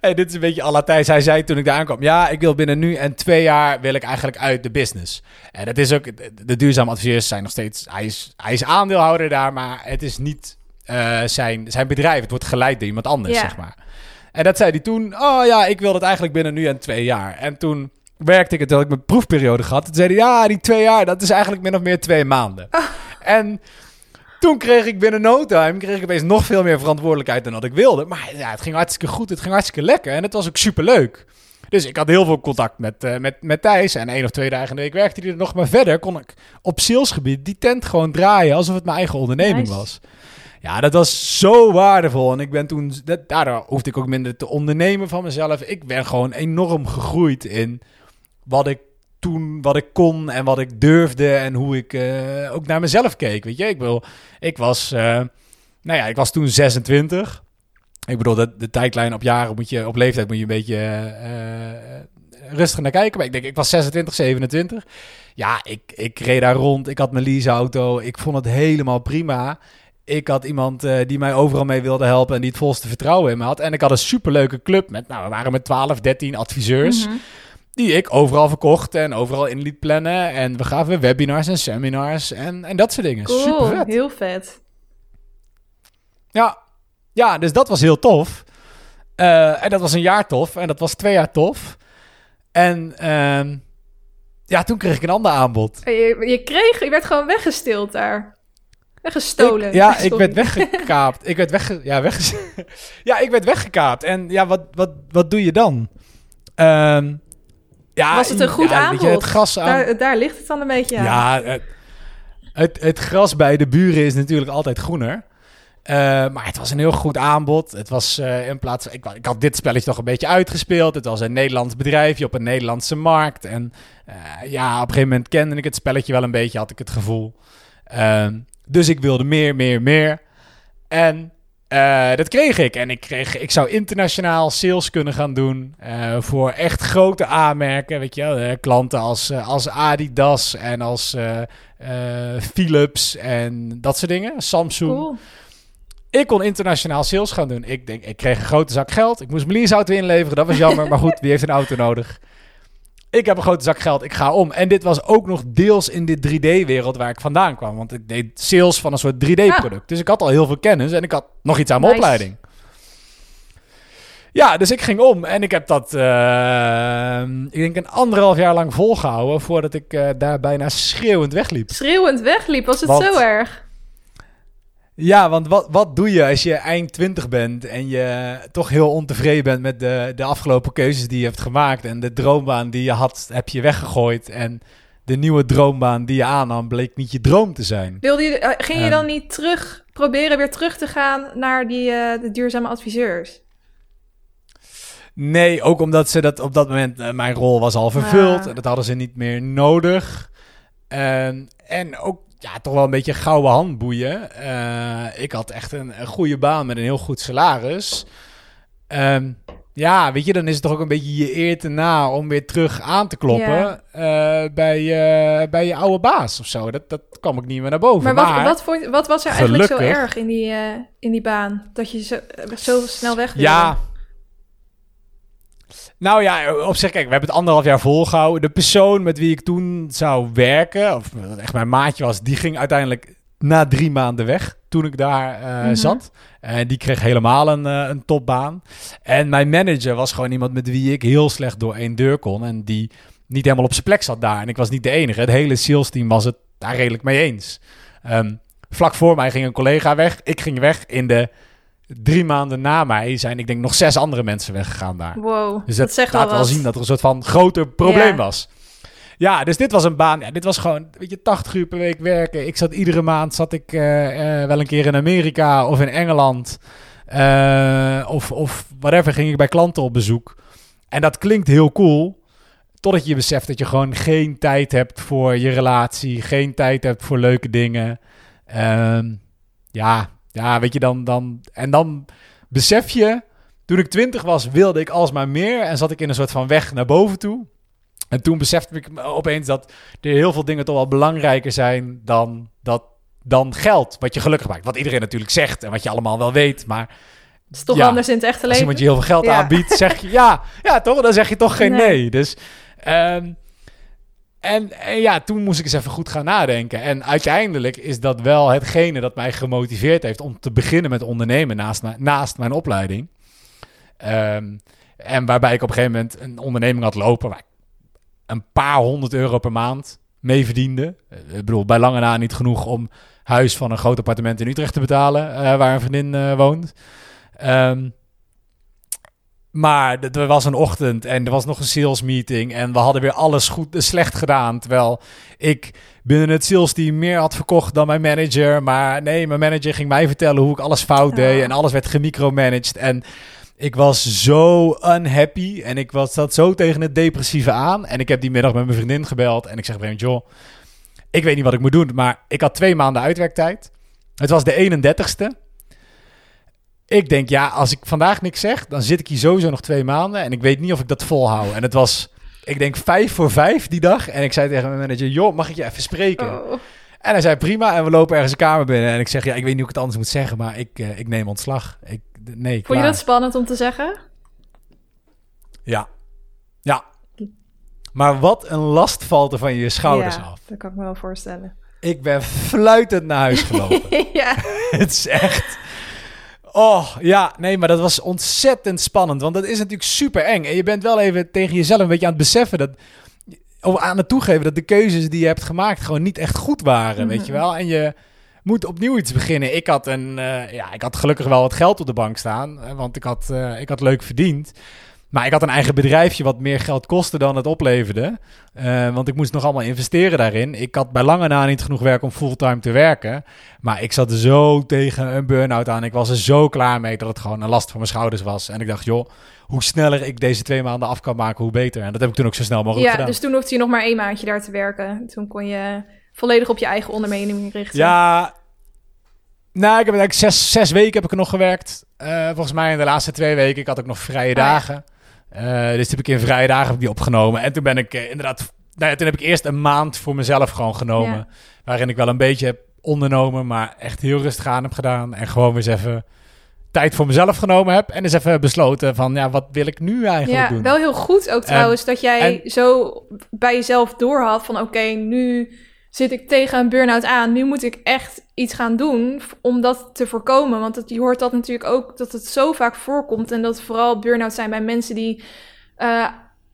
eh, dit is een beetje à la Thijs. Hij zei toen ik daar aankwam... Ja, ik wil binnen nu en twee jaar wil ik eigenlijk uit de business. En dat is ook... De, duurzame adviseurs zijn nog steeds... Hij is, hij is aandeelhouder daar, maar het is niet eh, zijn, zijn bedrijf. Het wordt geleid door iemand anders, Ja. zeg maar. En dat zei hij toen... Oh ja, ik wil dat eigenlijk binnen nu en twee jaar. En toen werkte ik het, had ik mijn proefperiode gehad. Toen zei hij... Ja, die twee jaar, dat is eigenlijk min of meer twee maanden. En... Toen kreeg ik binnen no time kreeg ik opeens nog veel meer verantwoordelijkheid dan wat ik wilde. Maar ja, het ging hartstikke goed, het ging hartstikke lekker en het was ook super leuk. Dus ik had heel veel contact met, eh, met, met Thijs. En één of twee dagen in de week werkte hij er nog. Maar verder kon ik op salesgebied die tent gewoon draaien alsof het mijn eigen onderneming Nice. was. Ja, dat was zo waardevol. En ik ben toen, dat, daardoor hoefde ik ook minder te ondernemen van mezelf. Ik ben gewoon enorm gegroeid in wat ik toen wat ik kon en wat ik durfde en hoe ik eh, ook naar mezelf keek. Weet je, ik wil, ik was, uh, nou ja, ik was toen 26. Ik bedoel, de, de tijdlijn op jaren moet je, op leeftijd moet je een beetje uh, rustig naar kijken. Maar ik denk, ik was 26, 27. Ja, ik, ik reed daar rond. Ik had mijn leaseauto. Ik vond het helemaal prima. Ik had iemand die mij overal mee wilde helpen en die het volste vertrouwen in me had. En ik had een superleuke club met, nou, we waren met 12, 13 adviseurs. -hmm. Die ik overal verkocht en overal in liet plannen. En we gaven webinars en seminars en, en dat soort dingen. Cool, Super vet. heel vet. Ja. ja, dus dat was heel tof. Uh, en dat was een jaar tof. En dat was twee jaar tof. En uh, ja, toen kreeg ik een ander aanbod. Je, je kreeg, je werd gewoon weggestild daar. Weggestolen. Ik, ja, *laughs* ik werd weggekaapt. ik werd wegge, ja, wegge, *laughs* ja, ik werd weggekaapt. En ja, wat, wat, wat doe je dan? Um, ja, Was het een goed ja, aanbod? Je, het gras aan... daar, daar, ligt het dan een beetje aan. Ja, het, het, het, gras bij de buren is natuurlijk altijd groener. Uh, maar het was een heel goed aanbod. Het was uh, in plaats ik, ik, had dit spelletje toch een beetje uitgespeeld. Het was een Nederlands bedrijfje op een Nederlandse markt. En uh, ja, op een gegeven moment kende ik het spelletje wel een beetje, had ik het gevoel. Ehm, dus ik wilde meer, meer, meer. En uh, dat kreeg ik. En ik, kreeg, ik zou internationaal sales kunnen gaan doen. Uh, voor echt grote aanmerken. Weet je uh, klanten als, als Adidas en als Philips en dat soort dingen. Samsung. Cool. Ik kon internationaal sales gaan doen. Ik, denk, ik kreeg een grote zak geld. Ik moest mijn leaseauto inleveren. Dat was jammer. *laughs* maar goed, wie heeft een auto nodig? Ik heb een grote zak geld, ik ga om. En dit was ook nog deels in dit 3D-wereld waar ik vandaan kwam. Want ik deed sales van een soort 3D-product. Ah. Dus ik had al heel veel kennis en ik had nog iets aan mijn nice. opleiding. Ja, dus ik ging om en ik heb dat, uh, ik denk een anderhalf jaar lang volgehouden voordat ik uh, daar bijna schreeuwend wegliep. Schreeuwend wegliep, was het Want, zo erg? Ja, want wat, wat doe je als je eind 20 bent en je toch heel ontevreden bent met de, de afgelopen keuzes die je hebt gemaakt en de droombaan die je had, heb je weggegooid en de nieuwe droombaan die je aannam bleek niet je droom te zijn. Wilde je, ging je dan niet terug, proberen weer terug te gaan naar die uh, de duurzame adviseurs? Nee, ook omdat ze dat op dat moment, uh, mijn rol was al vervuld. Ah. Dat hadden ze niet meer nodig. En, en ook ja, toch wel een beetje gouden handboeien. Uh, ik had echt een, een, goede baan met een heel goed salaris. Um, ja, weet je, dan is het toch ook een beetje je eer te na om weer terug aan te kloppen ja. uh, bij, uh, bij je oude baas of zo. Dat, dat kwam ik niet meer naar boven. Maar wat, maar, wat, vond, wat was er eigenlijk zo erg in die, uh, in die baan? Dat je zo, zo snel weg wilde? Ja, nou ja, op zich, kijk, we hebben het anderhalf jaar volgehouden. De persoon met wie ik toen zou werken, of dat echt mijn maatje was, die ging uiteindelijk na drie maanden weg toen ik daar uh, mm -hmm. zat. En die kreeg helemaal een, uh, een topbaan. En mijn manager was gewoon iemand met wie ik heel slecht door één deur kon. En die niet helemaal op zijn plek zat daar. En ik was niet de enige. Het hele sales team was het daar redelijk mee eens. Um, vlak voor mij ging een collega weg. Ik ging weg in de drie maanden na mij zijn, ik denk, nog zes andere mensen weggegaan daar. Wow, dus dat, dat laat wel, wel zien dat er een soort van groter probleem ja. was. Ja, dus dit was een baan. Ja, dit was gewoon, weet je, 80 uur per week werken. Ik zat iedere maand, zat ik uh, uh, wel een keer in Amerika of in Engeland. Uh, of, of whatever, ging ik bij klanten op bezoek. En dat klinkt heel cool. Totdat je beseft dat je gewoon geen tijd hebt voor je relatie. Geen tijd hebt voor leuke dingen. ja, ja, weet je, dan, dan... En dan besef je... Toen ik twintig was, wilde ik alsmaar meer. En zat ik in een soort van weg naar boven toe. En toen besefte ik opeens dat er heel veel dingen toch wel belangrijker zijn dan, dat, dan geld. Wat je gelukkig maakt. Wat iedereen natuurlijk zegt en wat je allemaal wel weet. Maar het is toch ja, anders in het echte leven. Als iemand je heel veel geld ja. aanbiedt, zeg je ja. Ja, toch? Dan zeg je toch geen nee. nee. Dus... Um, en, en, ja, toen moest ik eens even goed gaan nadenken. En uiteindelijk is dat wel hetgene dat mij gemotiveerd heeft om te beginnen met ondernemen naast, naast mijn opleiding. Um, en waarbij ik op een gegeven moment een onderneming had lopen waar ik een paar honderd euro per maand mee verdiende. Ik bedoel, bij lange na niet genoeg om huis van een groot appartement in Utrecht te betalen, uh, waar een vriendin woont. Um, maar er was een ochtend en er was nog een sales meeting en we hadden weer alles goed slecht gedaan. Terwijl ik binnen het sales team meer had verkocht dan mijn manager. Maar nee, mijn manager ging mij vertellen hoe ik alles fout deed en alles werd gemicromanaged. En Ik was zo unhappy en ik was, zat zo tegen het depressieve aan. En ik heb die middag met mijn vriendin gebeld en ik zeg bij joh, ik weet niet wat ik moet doen, maar ik had twee maanden uitwerktijd. Het was de 31ste. Ik denk, ja, als ik vandaag niks zeg, dan zit ik hier sowieso nog twee maanden. En ik weet niet of ik dat volhoud. En het was, ik denk, vijf voor vijf die dag. En ik zei tegen mijn manager, joh, mag ik je even spreken? Oh. En hij zei, prima. En we lopen ergens een kamer binnen. En ik zeg, ja, ik weet niet hoe ik het anders moet zeggen, maar ik, uh, ik neem ontslag. Ik, nee, Vond je dat spannend om te zeggen? Ja. Ja. Maar wat een last valt er van je schouders ja, af. dat kan ik me wel voorstellen. Ik ben fluitend naar huis gelopen. *laughs* ja. *laughs* het is echt... Oh, ja, nee, maar dat was ontzettend spannend. Want dat is natuurlijk super eng. En je bent wel even tegen jezelf een beetje aan het beseffen dat... Of aan het toegeven dat de keuzes die je hebt gemaakt gewoon niet echt goed waren, weet je wel. En je moet opnieuw iets beginnen. Ik had, een, uh, ja, ik had gelukkig wel wat geld op de bank staan, want ik had, uh, ik had leuk verdiend. Maar ik had een eigen bedrijfje wat meer geld kostte dan het opleverde. Uh, want ik moest nog allemaal investeren daarin. Ik had bij lange na niet genoeg werk om fulltime te werken. Maar ik zat zo tegen een burn-out aan. Ik was er zo klaar mee dat het gewoon een last voor mijn schouders was. En ik dacht, joh, hoe sneller ik deze twee maanden af kan maken, hoe beter. En dat heb ik toen ook zo snel mogelijk ja, gedaan. dus toen hoefde je nog maar één maandje daar te werken. Toen kon je volledig op je eigen onderneming richten. Ja, nou, ik heb eigenlijk zes, zes weken heb ik er nog gewerkt. Uh, volgens mij in de laatste twee weken. Ik had ook nog vrije dagen. Ja. uh, dus heb ik in vrije dagen heb ik die opgenomen. En toen ben ik uh, inderdaad... Nou ja, toen heb ik eerst een maand voor mezelf gewoon genomen. Ja. Waarin ik wel een beetje heb ondernomen, maar echt heel rustig aan heb gedaan. En gewoon weer eens even tijd voor mezelf genomen heb. En eens even besloten van, ja, wat wil ik nu eigenlijk ja, doen? wel heel goed ook trouwens dat jij en, zo bij jezelf doorhad van... oké, okay, nu zit ik tegen een burn-out aan. Nu moet ik echt iets gaan doen om dat te voorkomen. Want je hoort dat natuurlijk ook, dat het zo vaak voorkomt. En dat vooral burn-out zijn bij mensen die... Uh,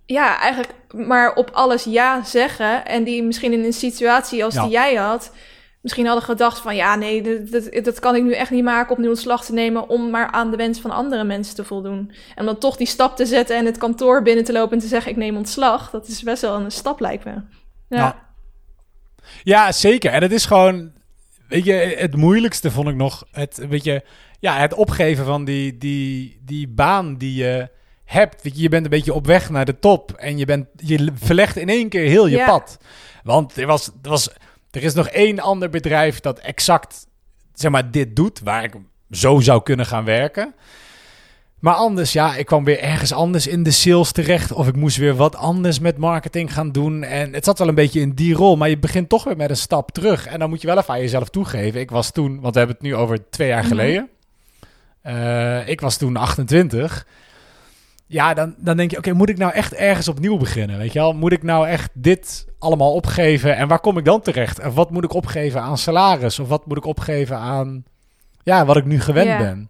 ja, eigenlijk maar op alles ja zeggen. En die misschien in een situatie als Ja. die jij had... misschien hadden gedacht van... ja, nee, dat, dat, dat kan ik nu echt niet maken om nu ontslag te nemen... om maar aan de wens van andere mensen te voldoen. En dan toch die stap te zetten en het kantoor binnen te lopen... en te zeggen, ik neem ontslag. Dat is best wel een stap, lijkt me. Ja. Ja. Ja, zeker. En het is gewoon, weet je, het moeilijkste vond ik nog het, weet je, ja, het opgeven van die, die, die baan die je hebt. Weet je, je bent een beetje op weg naar de top en je, bent, je verlegt in één keer heel je Ja. pad. Want er, was, er, was, er is nog één ander bedrijf dat exact, zeg maar, dit doet, waar ik zo zou kunnen gaan werken. Maar anders, ja, ik kwam weer ergens anders in de sales terecht. Of ik moest weer wat anders met marketing gaan doen. En het zat wel een beetje in die rol. Maar je begint toch weer met een stap terug. En dan moet je wel even aan jezelf toegeven. Ik was toen, want we hebben het nu over twee jaar Mhm. geleden. Eh, ik was toen 28. Ja, dan, dan denk je, oké, moet ik nou echt ergens opnieuw beginnen? Weet je wel? Moet ik nou echt dit allemaal opgeven? En waar kom ik dan terecht? En wat moet ik opgeven aan salaris? Of wat moet ik opgeven aan, ja, wat ik nu gewend ben?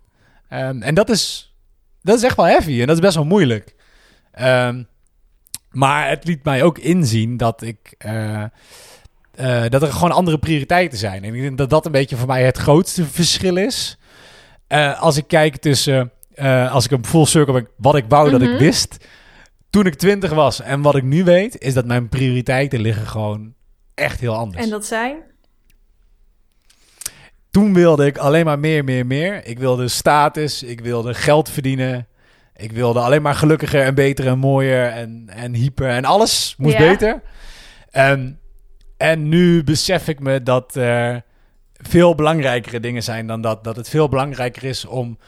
En dat is, dat is echt wel heavy en dat is best wel moeilijk. Ehm, maar het liet mij ook inzien dat ik... eh, eh, dat er gewoon andere prioriteiten zijn. En ik denk dat dat een beetje voor mij het grootste verschil is. Eh, als ik kijk tussen... als ik een full circle ben... Wat ik wou dat Mhm. ik wist... Toen ik twintig was en wat ik nu weet... Is dat mijn prioriteiten liggen gewoon echt heel anders. En dat zijn? Toen wilde ik alleen maar meer, meer, meer. Ik wilde status, ik wilde geld verdienen. Ik wilde alleen maar gelukkiger en beter en mooier en, en hyper. En alles moest Ja. beter. Ehm, en nu besef ik me dat er veel belangrijkere dingen zijn dan dat. Dat het veel belangrijker is om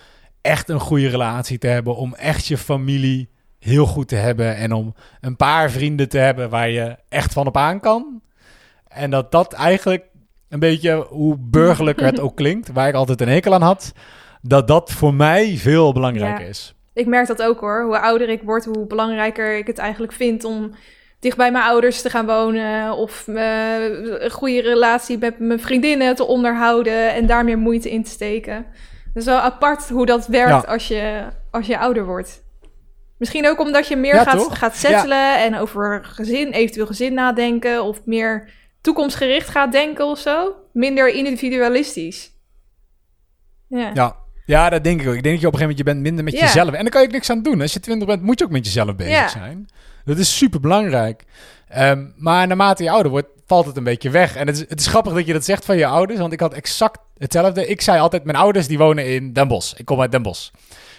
echt een goede relatie te hebben. Om echt je familie heel goed te hebben. En om een paar vrienden te hebben waar je echt van op aan kan. En dat dat eigenlijk een beetje, hoe burgerlijker het ook *laughs* klinkt, waar ik altijd een hekel aan had, dat dat voor mij veel belangrijker Ja. is. Ik merk dat ook hoor. Hoe ouder ik word, hoe belangrijker ik het eigenlijk vind om dicht bij mijn ouders te gaan wonen. Of eh, een goede relatie met mijn vriendinnen te onderhouden en daar meer moeite in te steken. Het is wel apart hoe dat werkt Ja. als, je, als je ouder wordt. Misschien ook omdat je meer Ja, gaat, toch? gaat settelen en over gezin, eventueel gezin nadenken. Of meer toekomstgericht gaat denken of zo. Minder individualistisch. Ja. Ja. ja, dat denk ik ook. Ik denk dat je op een gegeven moment je bent minder met Ja. jezelf. En dan kan je ook niks aan doen. Als je twintig bent, moet je ook met jezelf bezig Ja. zijn. Dat is super belangrijk. maar naarmate je ouder wordt, valt het een beetje weg. En het is, het is grappig dat je dat zegt van je ouders, want ik had exact hetzelfde. Ik zei altijd, mijn ouders die wonen in Den Bosch. Ik kom uit Den Bosch.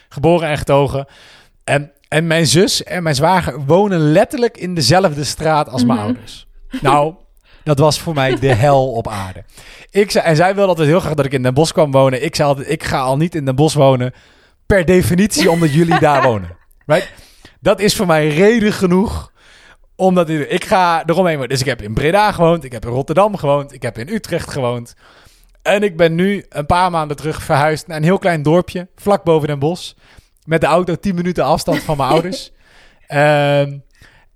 geboren en getogen. En, en mijn zus en mijn zwager wonen letterlijk in dezelfde straat als mijn Mhm. ouders. Nou, dat was voor mij de hel op aarde. Ik zei, en zij wilde altijd heel graag dat ik in Den Bosch kwam wonen. Ik zei altijd, ik ga al niet in Den Bosch wonen. Per definitie omdat jullie daar *laughs* wonen. Right? Dat is voor mij reden genoeg. Omdat ik, ik ga eromheen wonen. Dus ik heb in Breda gewoond. Ik heb in Rotterdam gewoond. Ik heb in Utrecht gewoond. En ik ben nu een paar maanden terug verhuisd naar een heel klein dorpje. Vlak boven Den Bosch. Met de auto 10 minuten afstand van mijn *laughs* ouders. Ehm,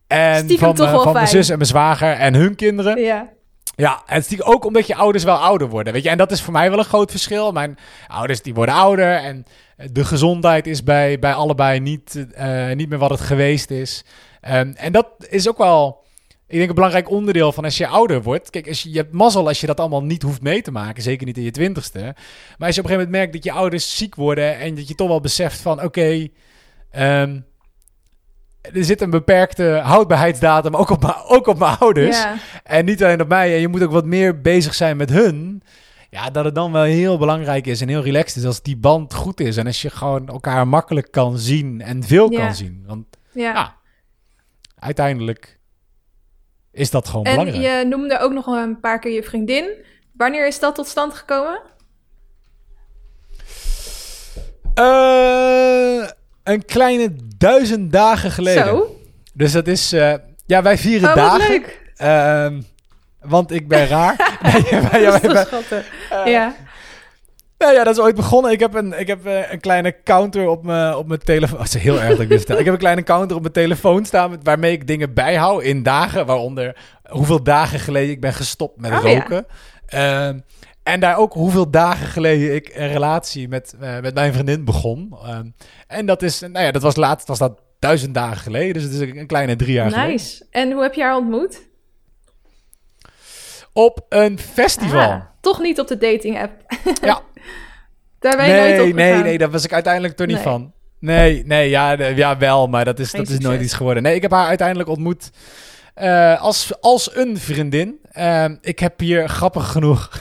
en Stiekem van, toch eh, wel van mijn zus en mijn zwager en hun kinderen. Ja. Ja, en stiekem ook omdat je ouders wel ouder worden, weet je. En dat is voor mij wel een groot verschil. Mijn ouders die worden ouder en de gezondheid is bij, bij allebei niet, eh, niet meer wat het geweest is. Ehm, en dat is ook wel, ik denk, een belangrijk onderdeel van als je ouder wordt. Kijk, als je, je hebt mazzel als je dat allemaal niet hoeft mee te maken, zeker niet in je twintigste. Maar als je op een gegeven moment merkt dat je ouders ziek worden en dat je toch wel beseft van, oké, ehm, er zit een beperkte houdbaarheidsdatum ook op mijn, ook op mijn ouders. En niet alleen op mij. En je moet ook wat meer bezig zijn met hun. Ja, dat het dan wel heel belangrijk is en heel relaxed is als die band goed is. En als je gewoon elkaar makkelijk kan zien en veel kan zien. Want ja. Ja, uiteindelijk is dat gewoon En belangrijk. je noemde ook nog een paar keer je vriendin. Wanneer is dat tot stand gekomen? Eh, een kleine duizend dagen geleden. Zo. Dus dat is... eh, ja, wij vieren Oh, wat dagen. leuk. Ehm, want ik ben raar. *laughs* *laughs* nee, wij- ja, Dat wij- schattig. ja. Nou ja, dat is ooit begonnen. Ik heb een, ik heb eh, een kleine counter op mijn, op mijn telefoon. Het is heel erg dat ik dit vertel. Ik heb een kleine counter op mijn telefoon staan met, waarmee ik dingen bijhoud in dagen. Waaronder hoeveel dagen geleden ik ben gestopt met Oh, ja. roken. En daar ook hoeveel dagen geleden ik een relatie met, eh, met mijn vriendin begon. Ehm, en dat is, nou ja, dat was laatst, was dat duizend dagen geleden. Dus het is een kleine drie jaar geleden. Nice. En hoe heb je haar ontmoet? Op een festival. Ah, toch niet op de dating app. Ja. *laughs* Daar ben je nooit Nee, op nee, nee, daar was ik uiteindelijk toch niet Nee. van. Nee, nee, ja, ja wel, maar dat is, Geen dat is nooit iets geworden. Nee, ik heb haar uiteindelijk ontmoet eh, als, als een vriendin. Ehm, ik heb hier grappig genoeg,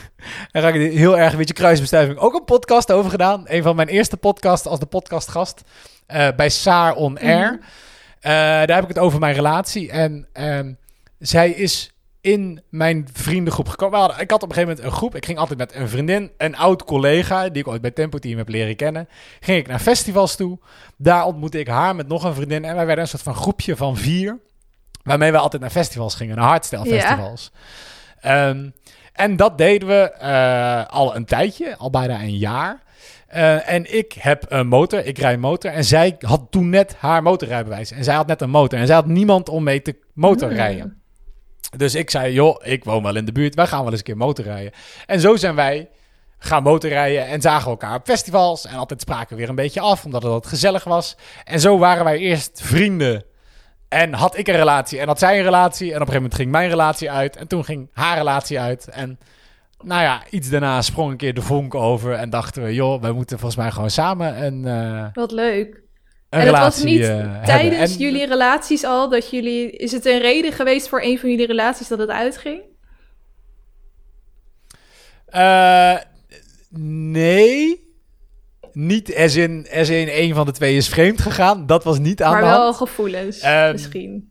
daar ga ik heel erg een beetje kruisbestuiving, ook een podcast over gedaan. Een van mijn eerste podcasts als de podcastgast eh, bij Saar On Air. Mhm. Eh, daar heb ik het over mijn relatie. En ehm, zij is in mijn vriendengroep gekomen. Hadden- ik had op een gegeven moment een groep. Ik ging altijd met een vriendin, een oud collega, die ik ooit bij Tempo Team heb leren kennen. Ging ik naar festivals toe. Daar ontmoette ik haar met nog een vriendin. En wij werden een soort van groepje van vier. Waarmee we altijd naar festivals gingen, naar hardstyle Ja. festivals. En dat deden we eh, al een tijdje, al bijna een jaar. Eh, en ik heb een motor, ik rij motor. En zij had toen net haar motorrijbewijs. En zij had net een motor. En zij had niemand om mee te motorrijden. Dus ik zei, joh, ik woon wel in de buurt. Wij gaan wel eens een keer motorrijden. En zo zijn wij gaan motorrijden en zagen elkaar op festivals. En altijd spraken we weer een beetje af, omdat het wat gezellig was. En zo waren wij eerst vrienden. En had ik een relatie en had zij een relatie. En op een gegeven moment ging mijn relatie uit. En toen ging haar relatie uit. En nou ja, iets daarna sprong een keer de vonk over. En dachten we, joh, wij moeten volgens mij gewoon samen een, eh, Wat leuk. een en het was relatie niet eh, tijdens En- jullie relaties al dat jullie... Is het een reden geweest voor een van jullie relaties dat het uitging? Eh, nee. Niet als in, als in een van de twee is vreemd gegaan. Dat was niet aan maar de wel gevoelens, Ehm, misschien.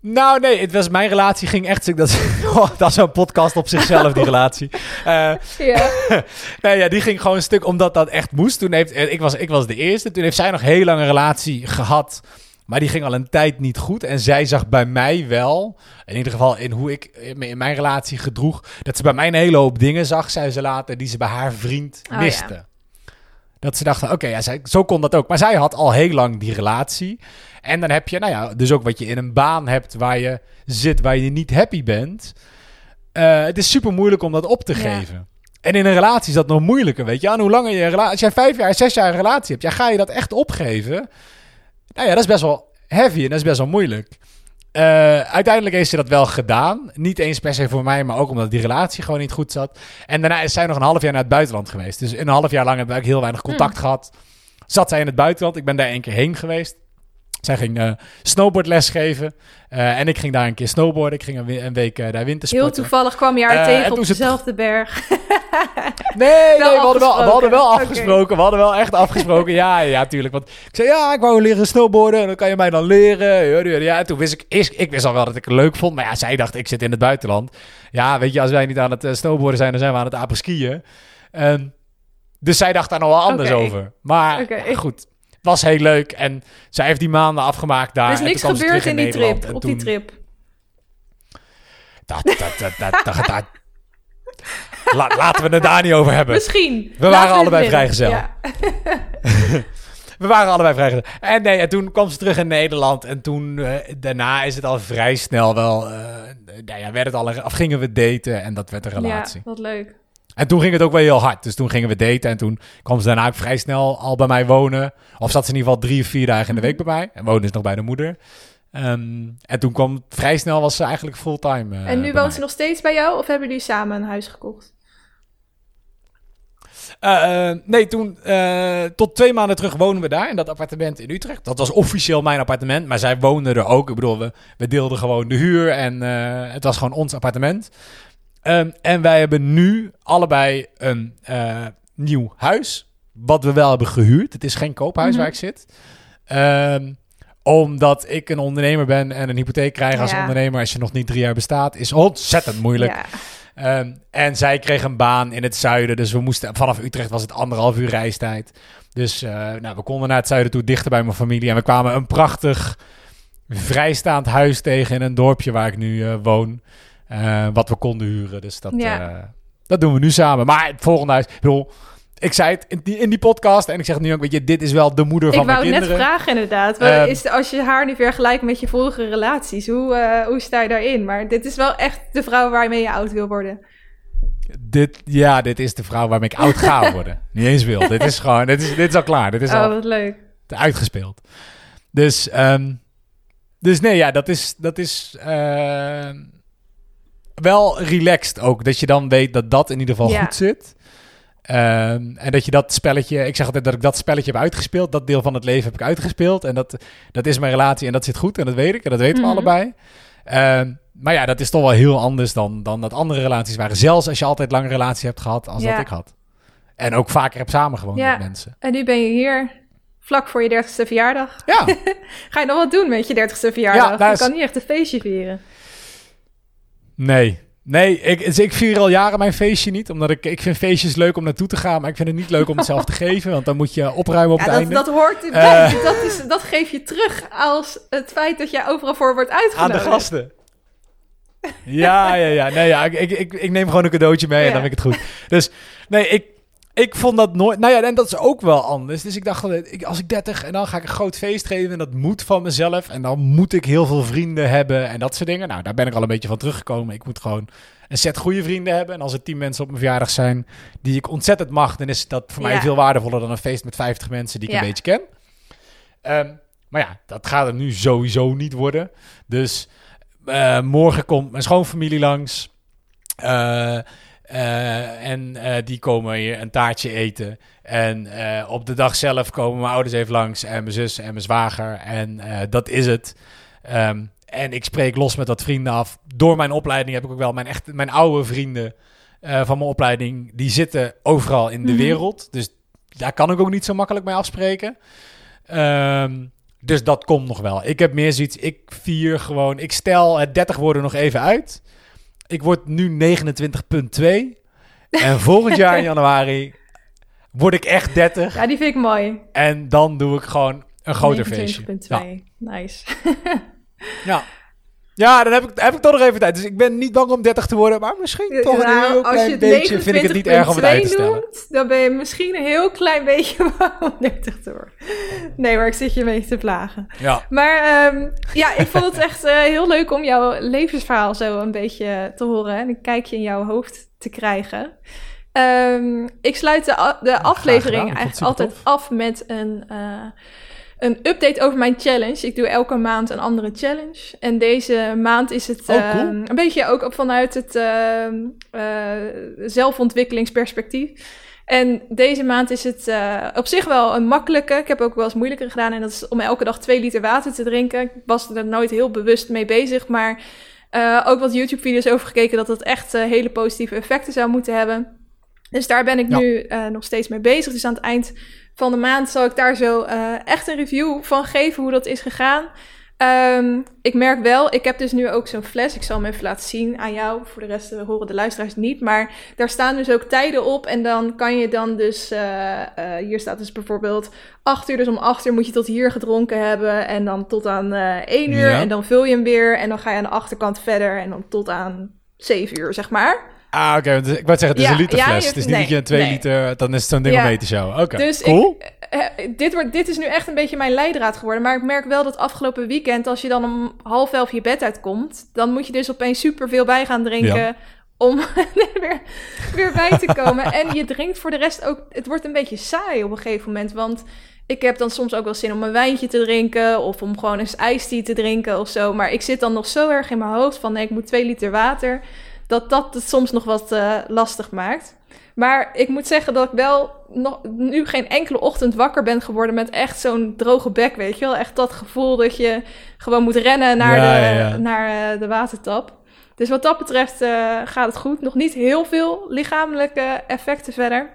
Nou, nee, het was mijn relatie ging echt... stuk- Dat, *laughs* oh, dat is een podcast op zichzelf, die relatie. *laughs* Eh, Ja. *laughs* nee, ja, die ging gewoon een stuk omdat dat echt moest. Toen heeft, eh, ik, was, ik was de eerste. Toen heeft zij nog heel lang een relatie gehad. Maar die ging al een tijd niet goed. En zij zag bij mij wel, in ieder geval in hoe ik in mijn relatie gedroeg, dat ze bij mij een hele hoop dingen zag, zei ze later, die ze bij haar vriend Oh, miste. Dat ze dachten, oké, ja, zij- zo kon dat ook. Maar zij had al heel lang die relatie. En dan heb je, nou ja, dus ook wat je in een baan hebt waar je zit, waar je niet happy bent. Eh, het is super moeilijk om dat op te Ja. geven. En in een relatie is dat nog moeilijker, weet je. En hoe langer je een relatie... Als jij vijf jaar, zes jaar een relatie hebt, ja, ga je dat echt opgeven? Nou ja, dat is best wel heavy en dat is best wel moeilijk. Eh, uiteindelijk heeft ze dat wel gedaan. Niet eens per se voor mij, maar ook omdat die relatie gewoon niet goed zat. En daarna is zij nog een half jaar naar het buitenland geweest. Dus een half jaar lang hebben we eigenlijk heel weinig contact gehad. Zat zij in het buitenland. Ik ben daar één keer heen geweest. Zij ging uh, snowboardles geven. Uh, en ik ging daar een keer snowboarden. Ik ging een, een week uh, daar wintersporten. Heel toevallig kwam je haar tegen op dezelfde berg. *laughs* nee, nee we, hadden wel, we hadden wel afgesproken. Okay. We hadden wel echt afgesproken. ja, ja, tuurlijk. Want ik zei, ja, ik wou leren snowboarden. En dan kan je mij dan leren. Ja, en toen wist ik, ik, ik wist al wel dat ik het leuk vond. Maar ja, zij dacht, ik zit in het buitenland. Ja, weet je, als wij niet aan het snowboarden zijn, dan zijn we aan het apres-skiën. Um, dus zij dacht daar nog wel anders okay. over. Maar okay. goed, was heel leuk. En zij heeft die maanden afgemaakt daar. Er is niks gebeurd in, in die Nederland. trip, op toen... die trip. Dat, dat, dat, dat, dat, dat La, laten we het daar niet over hebben. Misschien. We waren allebei vrijgezel. Ja. *laughs* we waren allebei vrijgezel. En nee, en toen kwam ze terug in Nederland. En toen, uh, daarna is het al vrij snel wel... Uh, nou ja, werd het al, of gingen we daten en dat werd een relatie. Ja, wat leuk. En toen ging het ook wel heel hard. Dus toen gingen we daten. En toen kwam ze daarna ook vrij snel al bij mij wonen. Of zat ze in ieder geval drie of vier dagen in de week bij mij. En woonde dus nog bij de moeder. Um, en toen kwam vrij snel was ze eigenlijk fulltime. Uh, en nu woont ze nog steeds bij jou? Of hebben jullie samen een huis gekocht? Uh, uh, nee, toen tot twee maanden terug wonen we daar in dat appartement in Utrecht. Dat was officieel mijn appartement, maar zij woonde er ook. Ik bedoel, we, we deelden gewoon de huur en het was gewoon ons appartement. Um, en wij hebben nu allebei een uh, nieuw huis. Wat we wel hebben gehuurd. Het is geen koophuis mm -hmm. waar ik zit. Um, omdat ik een ondernemer ben en een hypotheek krijgen als ja. ondernemer als je nog niet drie jaar bestaat, is ontzettend moeilijk. Ja. Um, en zij kreeg een baan in het zuiden. Dus we moesten vanaf Utrecht was het anderhalf uur reistijd. Dus uh, nou, we konden naar het zuiden toe, dichter bij mijn familie. En we kwamen een prachtig vrijstaand huis tegen in een dorpje waar ik nu uh, woon. Uh, wat we konden huren. Dus dat, ja. uh, dat doen we nu samen. Maar het volgende huis, ik bedoel, ik zei het in die, in die podcast en ik zeg nu ook, weet je, dit is wel de moeder van mijn kinderen. Ik wou net vragen inderdaad. Uh, is, als je haar nu vergelijkt met je vorige relaties, hoe, hoe sta je daarin? Maar dit is wel echt de vrouw waarmee je oud wil worden. Dit, ja, dit is de vrouw waarmee ik oud ga *laughs* worden. Niet eens wil. dit is gewoon, dit is, dit is al klaar. Dit is oh, al wat leuk. Uitgespeeld. Dus, um, dus nee, ja, dat is, dat is uh, wel relaxed ook. Dat je dan weet dat dat in ieder geval ja. goed zit. Um, en dat je dat spelletje, ik zeg altijd dat ik dat spelletje heb uitgespeeld. Dat deel van het leven heb ik uitgespeeld. En dat, dat is mijn relatie en dat zit goed. En dat weet ik en dat weten we mm -hmm. allebei. Um, maar ja, dat is toch wel heel anders dan, dan dat andere relaties waren. Zelfs als je altijd lange relatie hebt gehad als ja. dat ik had. En ook vaker heb samengewoond ja. met mensen. En nu ben je hier vlak voor je dertigste verjaardag. Ja. *laughs* Ga je nog wat doen met je dertigste verjaardag? Ja, je kan niet echt een feestje vieren. Nee. Nee, ik, dus ik vier al jaren mijn feestje niet. Omdat ik, ik vind feestjes leuk om naartoe te gaan. Maar ik vind het niet leuk om het zelf te *laughs* geven. Want dan moet je opruimen op ja, het dat, einde. Dat hoort erbij. Uh, dat, is, dat geef je terug als het feit dat jij overal voor wordt uitgenodigd. Aan de gasten. Ja, ja, ja. Nee, ja, ik, ik, ik neem gewoon een cadeautje mee en ja. dan vind ik het goed. Dus nee, ik, ik vond dat nooit... Nou ja, en dat is ook wel anders. Dus ik dacht, als ik 30 en dan ga ik een groot feest geven... en dat moet van mezelf. En dan moet ik heel veel vrienden hebben en dat soort dingen. Nou, daar ben ik al een beetje van teruggekomen. Ik moet gewoon een set goede vrienden hebben. En als er 10 mensen op mijn verjaardag zijn die ik ontzettend mag... dan is dat voor mij ja. veel waardevoller dan een feest met 50 mensen die ik ja. een beetje ken. Um, maar ja, dat gaat er nu sowieso niet worden. Dus uh, morgen komt mijn schoonfamilie langs... Uh, Uh, en uh, die komen hier een taartje eten. En uh, op de dag zelf komen mijn ouders even langs. En mijn zus en mijn zwager. En dat is het. Um, en ik spreek los met wat vrienden af. Door mijn opleiding heb ik ook wel mijn, echt, mijn oude vrienden van mijn opleiding. Die zitten overal in de mm -hmm. wereld. Dus daar kan ik ook niet zo makkelijk mee afspreken. Um, dus dat komt nog wel. Ik heb meer zoiets. Ik vier gewoon. Ik stel het 30 woorden nog even uit. Ik word nu 29,2. En volgend jaar in *laughs* januari word ik echt 30. Ja, die vind ik mooi. En dan doe ik gewoon een groter feestje. 29,2. Ja. Nice. ja. *laughs* Ja, dan heb ik, heb ik toch nog even tijd. Dus ik ben niet bang om 30 te worden, maar misschien toch nou, een heel klein het beetje vind ik het niet erg om het uit te stellen. Noemt, dan ben je misschien een heel klein beetje *laughs* bang om 30 te worden. Nee, maar ik zit je mee te plagen. Ja. Maar um, ja, ik vond het echt uh, heel leuk om jouw levensverhaal zo een beetje te horen. En een kijkje in jouw hoofd te krijgen. Um, ik sluit de, de aflevering eigenlijk altijd tof. af met een... Uh, een update over mijn challenge. Ik doe elke maand een andere challenge. En deze maand is het oh, cool. uh, een beetje ook vanuit het uh, uh, zelfontwikkelingsperspectief. En deze maand is het uh, op zich wel een makkelijke. Ik heb ook wel eens moeilijker gedaan. En dat is om elke dag twee liter water te drinken. Ik was er nooit heel bewust mee bezig. Maar uh, ook wat YouTube-video's over gekeken dat dat echt hele positieve effecten zou moeten hebben. Dus daar ben ik ja. nu nog steeds mee bezig. Dus aan het eind van de maand zal ik daar zo echt een review van geven hoe dat is gegaan. Um, ik merk wel, ik heb dus nu ook zo'n fles. Ik zal hem even laten zien aan jou. Voor de rest horen de luisteraars niet. Maar daar staan dus ook tijden op. En dan kan je dan dus. Uh, uh, hier staat dus bijvoorbeeld 8 uur. Dus om 8 uur moet je tot hier gedronken hebben. En dan tot aan uh, 1 uur. Ja. En dan vul je hem weer. En dan ga je aan de achterkant verder. En dan tot aan 7 uur, zeg maar. Ah, oké. Okay. Ik wou zeggen, het is ja, een liter fles. Ja, het is niet nee, dat je een 2 nee. liter... Dan is het zo'n ding om mee te showen. Oké, okay. dus cool. Ik, uh, dit, wordt, dit is nu echt een beetje mijn leidraad geworden. Maar ik merk wel dat afgelopen weekend... als je dan om half elf je bed uitkomt... dan moet je dus opeens superveel bij gaan drinken... Om *laughs* weer, weer bij te komen. *laughs* en je drinkt voor de rest ook... Het wordt een beetje saai op een gegeven moment. Want ik heb dan soms ook wel zin om een wijntje te drinken... of om gewoon eens ijsthee te drinken of zo. Maar ik zit dan nog zo erg in mijn hoofd van... nee, ik moet twee liter water dat dat het soms nog wat uh, lastig maakt. Maar ik moet zeggen dat ik wel nog, nu geen enkele ochtend wakker ben geworden met echt zo'n droge bek, weet je wel. Echt dat gevoel dat je gewoon moet rennen naar, ja, de, ja, ja. naar uh, de watertap. Dus wat dat betreft uh, gaat het goed. Nog niet heel veel lichamelijke effecten verder.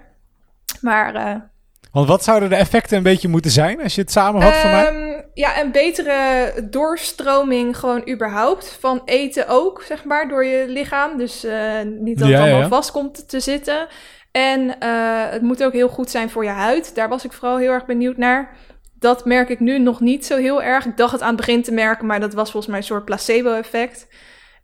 Maar want wat zouden de effecten een beetje moeten zijn als je het samenvat voor mij? Ja, een betere doorstroming gewoon überhaupt. Van eten ook, zeg maar, door je lichaam. Dus uh, niet dat het ja, allemaal ja. vast komt te zitten. En uh, het moet ook heel goed zijn voor je huid. Daar was ik vooral heel erg benieuwd naar. Dat merk ik nu nog niet zo heel erg. Ik dacht het aan het begin te merken, maar dat was volgens mij een soort placebo-effect.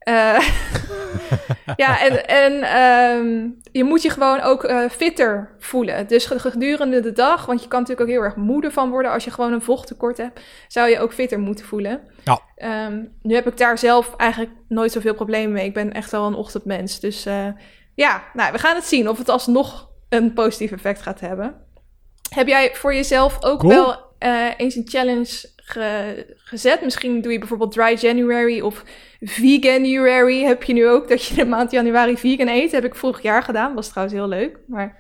Uh, *laughs* ja, en, en um, je moet je gewoon ook uh, fitter voelen. Dus gedurende de dag, want je kan natuurlijk ook heel erg moede van worden als je gewoon een vochttekort hebt, zou je ook fitter moeten voelen. Ja. Um, nu heb ik daar zelf eigenlijk nooit zoveel problemen mee. Ik ben echt wel een ochtendmens. Dus uh, ja, nou, we gaan het zien of het alsnog een positief effect gaat hebben. Heb jij voor jezelf ook cool. wel eens een challenge ge gezet. Misschien doe je bijvoorbeeld dry January of veganuary heb je nu ook. Dat je de maand januari vegan eet. Heb ik vorig jaar gedaan. Was trouwens heel leuk. Maar...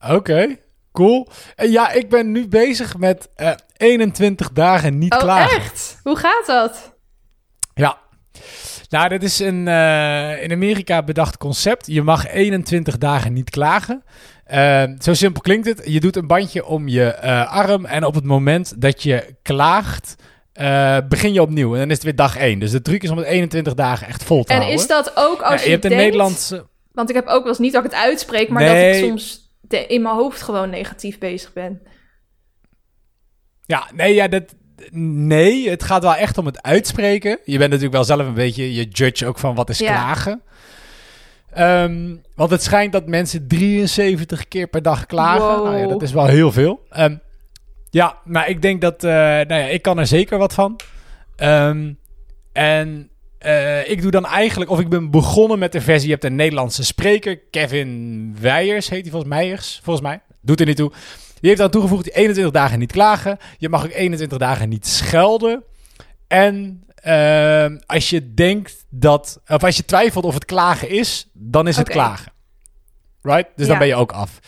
Oké, okay, cool. En ja, ik ben nu bezig met uh, 21 dagen niet oh, klagen. echt? Hoe gaat dat? Ja. Nou, dat is een uh, in Amerika bedacht concept. Je mag 21 dagen niet klagen. Uh, zo simpel klinkt het. Je doet een bandje om je uh, arm en op het moment dat je klaagt, uh, begin je opnieuw. En dan is het weer dag 1. Dus de truc is om het 21 dagen echt vol te en houden. En is dat ook als ja, je, je hebt denkt, een Nederlandse... Want ik heb ook wel eens niet dat ik het uitspreek, maar nee. dat ik soms de, in mijn hoofd gewoon negatief bezig ben. Ja, nee, ja, dat, nee, het gaat wel echt om het uitspreken. Je bent natuurlijk wel zelf een beetje je judge ook van wat is ja. klagen. Um, want het schijnt dat mensen 73 keer per dag klagen. Wow. Nou ja, dat is wel heel veel. Um, ja, maar ik denk dat... Uh, nou ja, ik kan er zeker wat van. Um, en uh, ik doe dan eigenlijk... Of ik ben begonnen met de versie... Je hebt een Nederlandse spreker. Kevin Weijers heet hij volgens mij. Volgens mij. Doet er niet toe. Die heeft dan toegevoegd... Die 21 dagen niet klagen. Je mag ook 21 dagen niet schelden. En uh, als je denkt dat, of als je twijfelt of het klagen is, dan is het okay. klagen. Right? Dus ja. dan ben je ook af.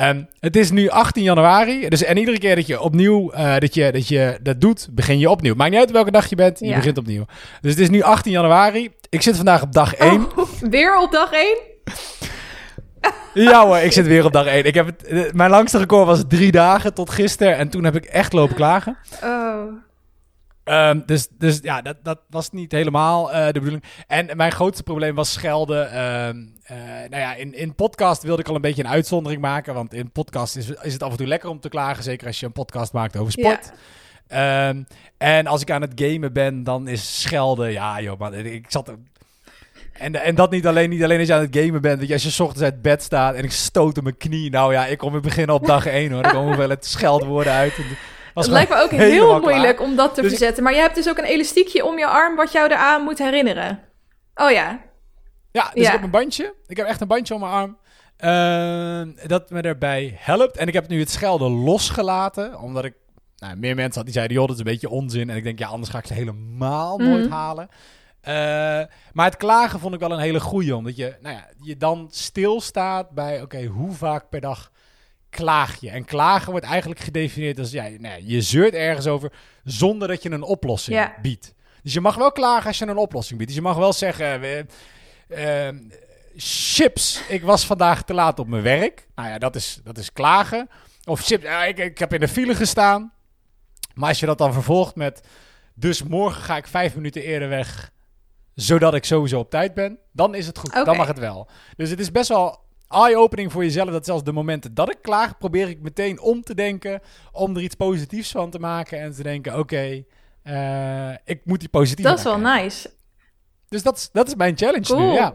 Um, het is nu 18 januari. Dus, en iedere keer dat je opnieuw uh, dat je, dat je dat doet, begin je opnieuw. Maakt niet uit welke dag je bent, je begint opnieuw. Dus het is nu 18 januari. Ik zit vandaag op dag 1. Oh, *laughs* weer op dag 1? ja hoor, ik zit weer op dag 1. Ik heb het, mijn langste record was drie dagen tot gisteren. En toen heb ik echt lopen klagen. Oh. Um, dus, dus ja, dat, dat was niet helemaal uh, de bedoeling. En mijn grootste probleem was schelden. Um, uh, nou ja, in, in podcast wilde ik al een beetje een uitzondering maken. Want in podcast is, is het af en toe lekker om te klagen. Zeker als je een podcast maakt over sport. Ja. Um, en als ik aan het gamen ben, dan is schelden... Ja, joh, man, ik zat... En, en dat niet alleen, niet alleen als je aan het gamen bent. Dat je als je 's ochtends uit bed staat en ik stoot op mijn knie. Nou ja, ik kom in beginnen op dag 1 hoor. Dan komen wel het scheldwoorden uit. Het lijkt me ook heel moeilijk klaar. om dat te dus verzetten. Maar je hebt dus ook een elastiekje om je arm wat jou eraan moet herinneren. Oh ja. Ja, dus ja. ik heb een bandje. Ik heb echt een bandje om mijn arm. Uh, dat me erbij helpt. En ik heb nu het schelden losgelaten. Omdat ik... Nou, meer mensen had die zeiden, joh, dat is een beetje onzin. En ik denk, ja, anders ga ik ze helemaal mm. nooit halen. Eh, maar het klagen vond ik wel een hele goeie, omdat je, nou ja, je dan stilstaat bij, oké, hoe vaak per dag klaag je? En klagen wordt eigenlijk gedefinieerd als, ja, nou ja, je zeurt ergens over zonder dat je een oplossing Ja. biedt. Dus je mag wel klagen als je een oplossing biedt. Dus je mag wel zeggen, eh, eh, chips, ik was vandaag te laat op mijn werk. Nou ja, dat is, dat is klagen. Of chips, ik, ik heb in de file gestaan. Maar als je dat dan vervolgt met, dus morgen ga ik vijf minuten eerder weg, zodat ik sowieso op tijd ben, dan is het goed. Dan mag het wel. Dus het is best wel eye-opening voor jezelf, dat zelfs de momenten dat ik klaag, probeer ik meteen om te denken, om er iets positiefs van te maken en te denken, oké, eh, ik moet die positief Dat is wel nice. dus dat is, dat is mijn challenge Cool. nu, ja.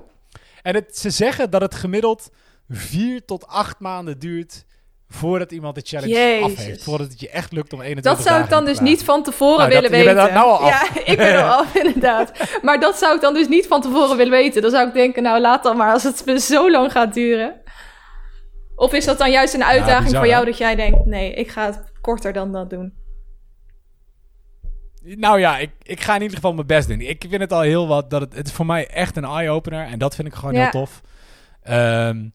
En het, ze zeggen dat het gemiddeld vier tot acht maanden duurt voordat iemand de challenge af Jezus. heeft. Voordat het je echt lukt om 21 Dat zou ik dagen dan dus niet van tevoren Nou, dat- willen je weten. bent er nou al af. Ja, ik ben er al af, *laughs* inderdaad. Maar dat zou ik dan dus niet van tevoren willen weten. Dan zou ik denken, nou laat dan maar als het zo lang gaat duren. Of is dat dan juist een uitdaging bizar, voor jou hè? dat jij denkt, nee, ik ga het korter dan dat doen. Nou ja, ik, ik ga in ieder geval mijn best doen. Ik vind het al heel wat. Dat het, het is voor mij echt een eye-opener. En dat vind ik gewoon Ja. heel tof. Ehm,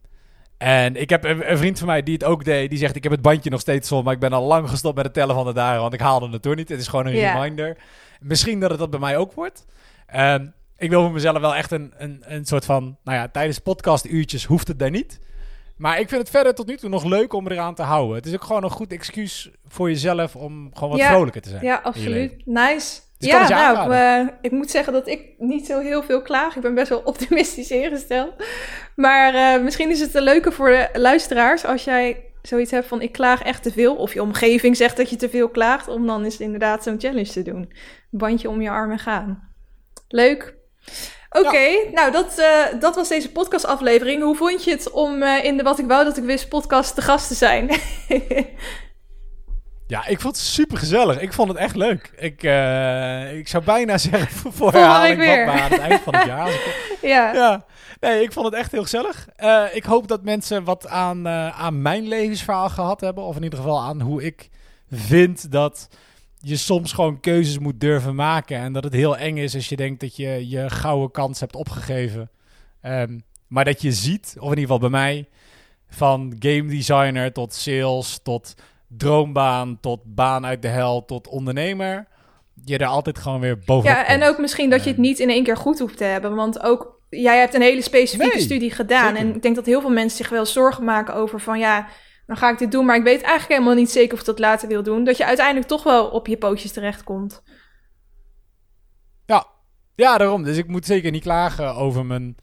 en ik heb een, een vriend van mij die het ook deed. Die zegt, ik heb het bandje nog steeds vol. Maar ik ben al lang gestopt met het tellen van de dagen. Want ik haalde het door niet. Het is gewoon een reminder. Misschien dat het dat bij mij ook wordt. Ehm, ik wil voor mezelf wel echt een, een, een soort van... Nou ja, tijdens podcastuurtjes hoeft het daar niet. Maar ik vind het verder tot nu toe nog leuk om eraan te houden. Het is ook gewoon een goed excuus voor jezelf om gewoon wat Ja. vrolijker te zijn. Ja, absoluut. Nice. Dus ja, nou, aanraden. eh, ik moet zeggen dat ik niet zo heel veel klaag. Ik ben best wel *laughs* optimistisch ingesteld. Maar eh, misschien is het een leuke voor de luisteraars als jij zoiets hebt van ik klaag echt te veel. Of je omgeving zegt dat je te veel klaagt. Om dan eens inderdaad zo'n challenge te doen. Bandje om je armen gaan. Leuk. Oké, nou dat, eh, dat was deze podcastaflevering. Hoe vond je het om in de Wat ik wou dat ik wist podcast te gast te zijn? *laughs* Ja, ik vond het super gezellig. Ik vond het echt leuk. Ik, eh, ik zou bijna *laughs* zeggen voor, Volgende herhaling vatbaar aan het eind van het jaar. *laughs* Ja. ja, nee, ik vond het echt heel gezellig. Eh, ik hoop dat mensen wat aan, eh, aan mijn levensverhaal gehad hebben. Of in ieder geval aan hoe ik vind dat je soms gewoon keuzes moet durven maken. En dat het heel eng is als je denkt dat je je gouden kans hebt opgegeven. Ehm, maar dat je ziet, of in ieder geval bij mij, van game designer tot sales, tot droombaan, tot baan uit de hel, tot ondernemer. Je er altijd gewoon weer bovenop Ja, en komt. ook misschien dat je het niet in één keer goed hoeft te hebben. Want ook jij hebt een hele specifieke Nee, studie gedaan. zeker. En ik denk dat heel veel mensen zich wel zorgen maken over van ja, dan ga ik dit doen. Maar ik weet eigenlijk helemaal niet zeker of ik dat later wil doen. Dat je uiteindelijk toch wel op je pootjes terechtkomt. Ja. ja, daarom. Dus ik moet zeker niet klagen over mijn,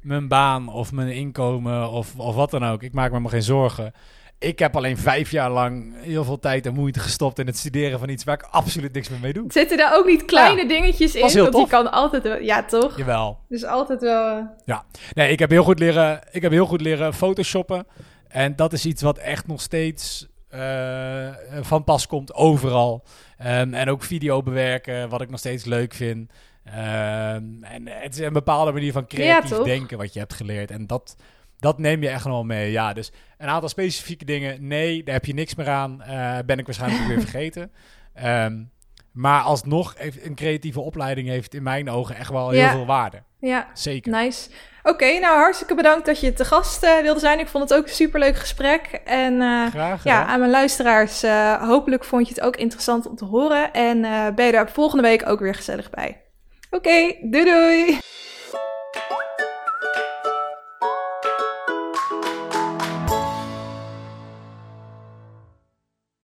mijn baan of mijn inkomen of, of wat dan ook. Ik maak me maar geen zorgen. Ik heb alleen vijf jaar lang heel veel tijd en moeite gestopt in het studeren van iets waar ik absoluut niks meer mee doe. Zitten daar ook niet kleine dingetjes in? Want tof. je kan altijd wel, ja toch? Jawel. Dus altijd wel. eh, Nee, ik heb heel goed leren, ik heb heel goed leren photoshoppen. En dat is iets wat echt nog steeds eh, van pas komt overal. Ehm, en ook video bewerken, wat ik nog steeds leuk vind. Ehm, en het is een bepaalde manier van creatief denken wat je hebt geleerd. En dat, dat neem je echt nog wel mee. Ja, dus een aantal specifieke dingen, nee, daar heb je niks meer aan. Eh, ben ik waarschijnlijk weer *laughs* vergeten. Ehm, maar alsnog, een creatieve opleiding heeft in mijn ogen echt wel heel Ja. veel waarde. Ja, Zeker. nice. Oké, nou hartstikke bedankt dat je te gast eh, wilde zijn. Ik vond het ook een superleuk gesprek. En eh, Graag. Ja, aan mijn luisteraars, hopelijk vond je het ook interessant om te horen. En ben je daar volgende week ook weer gezellig bij. Oké, doei doei!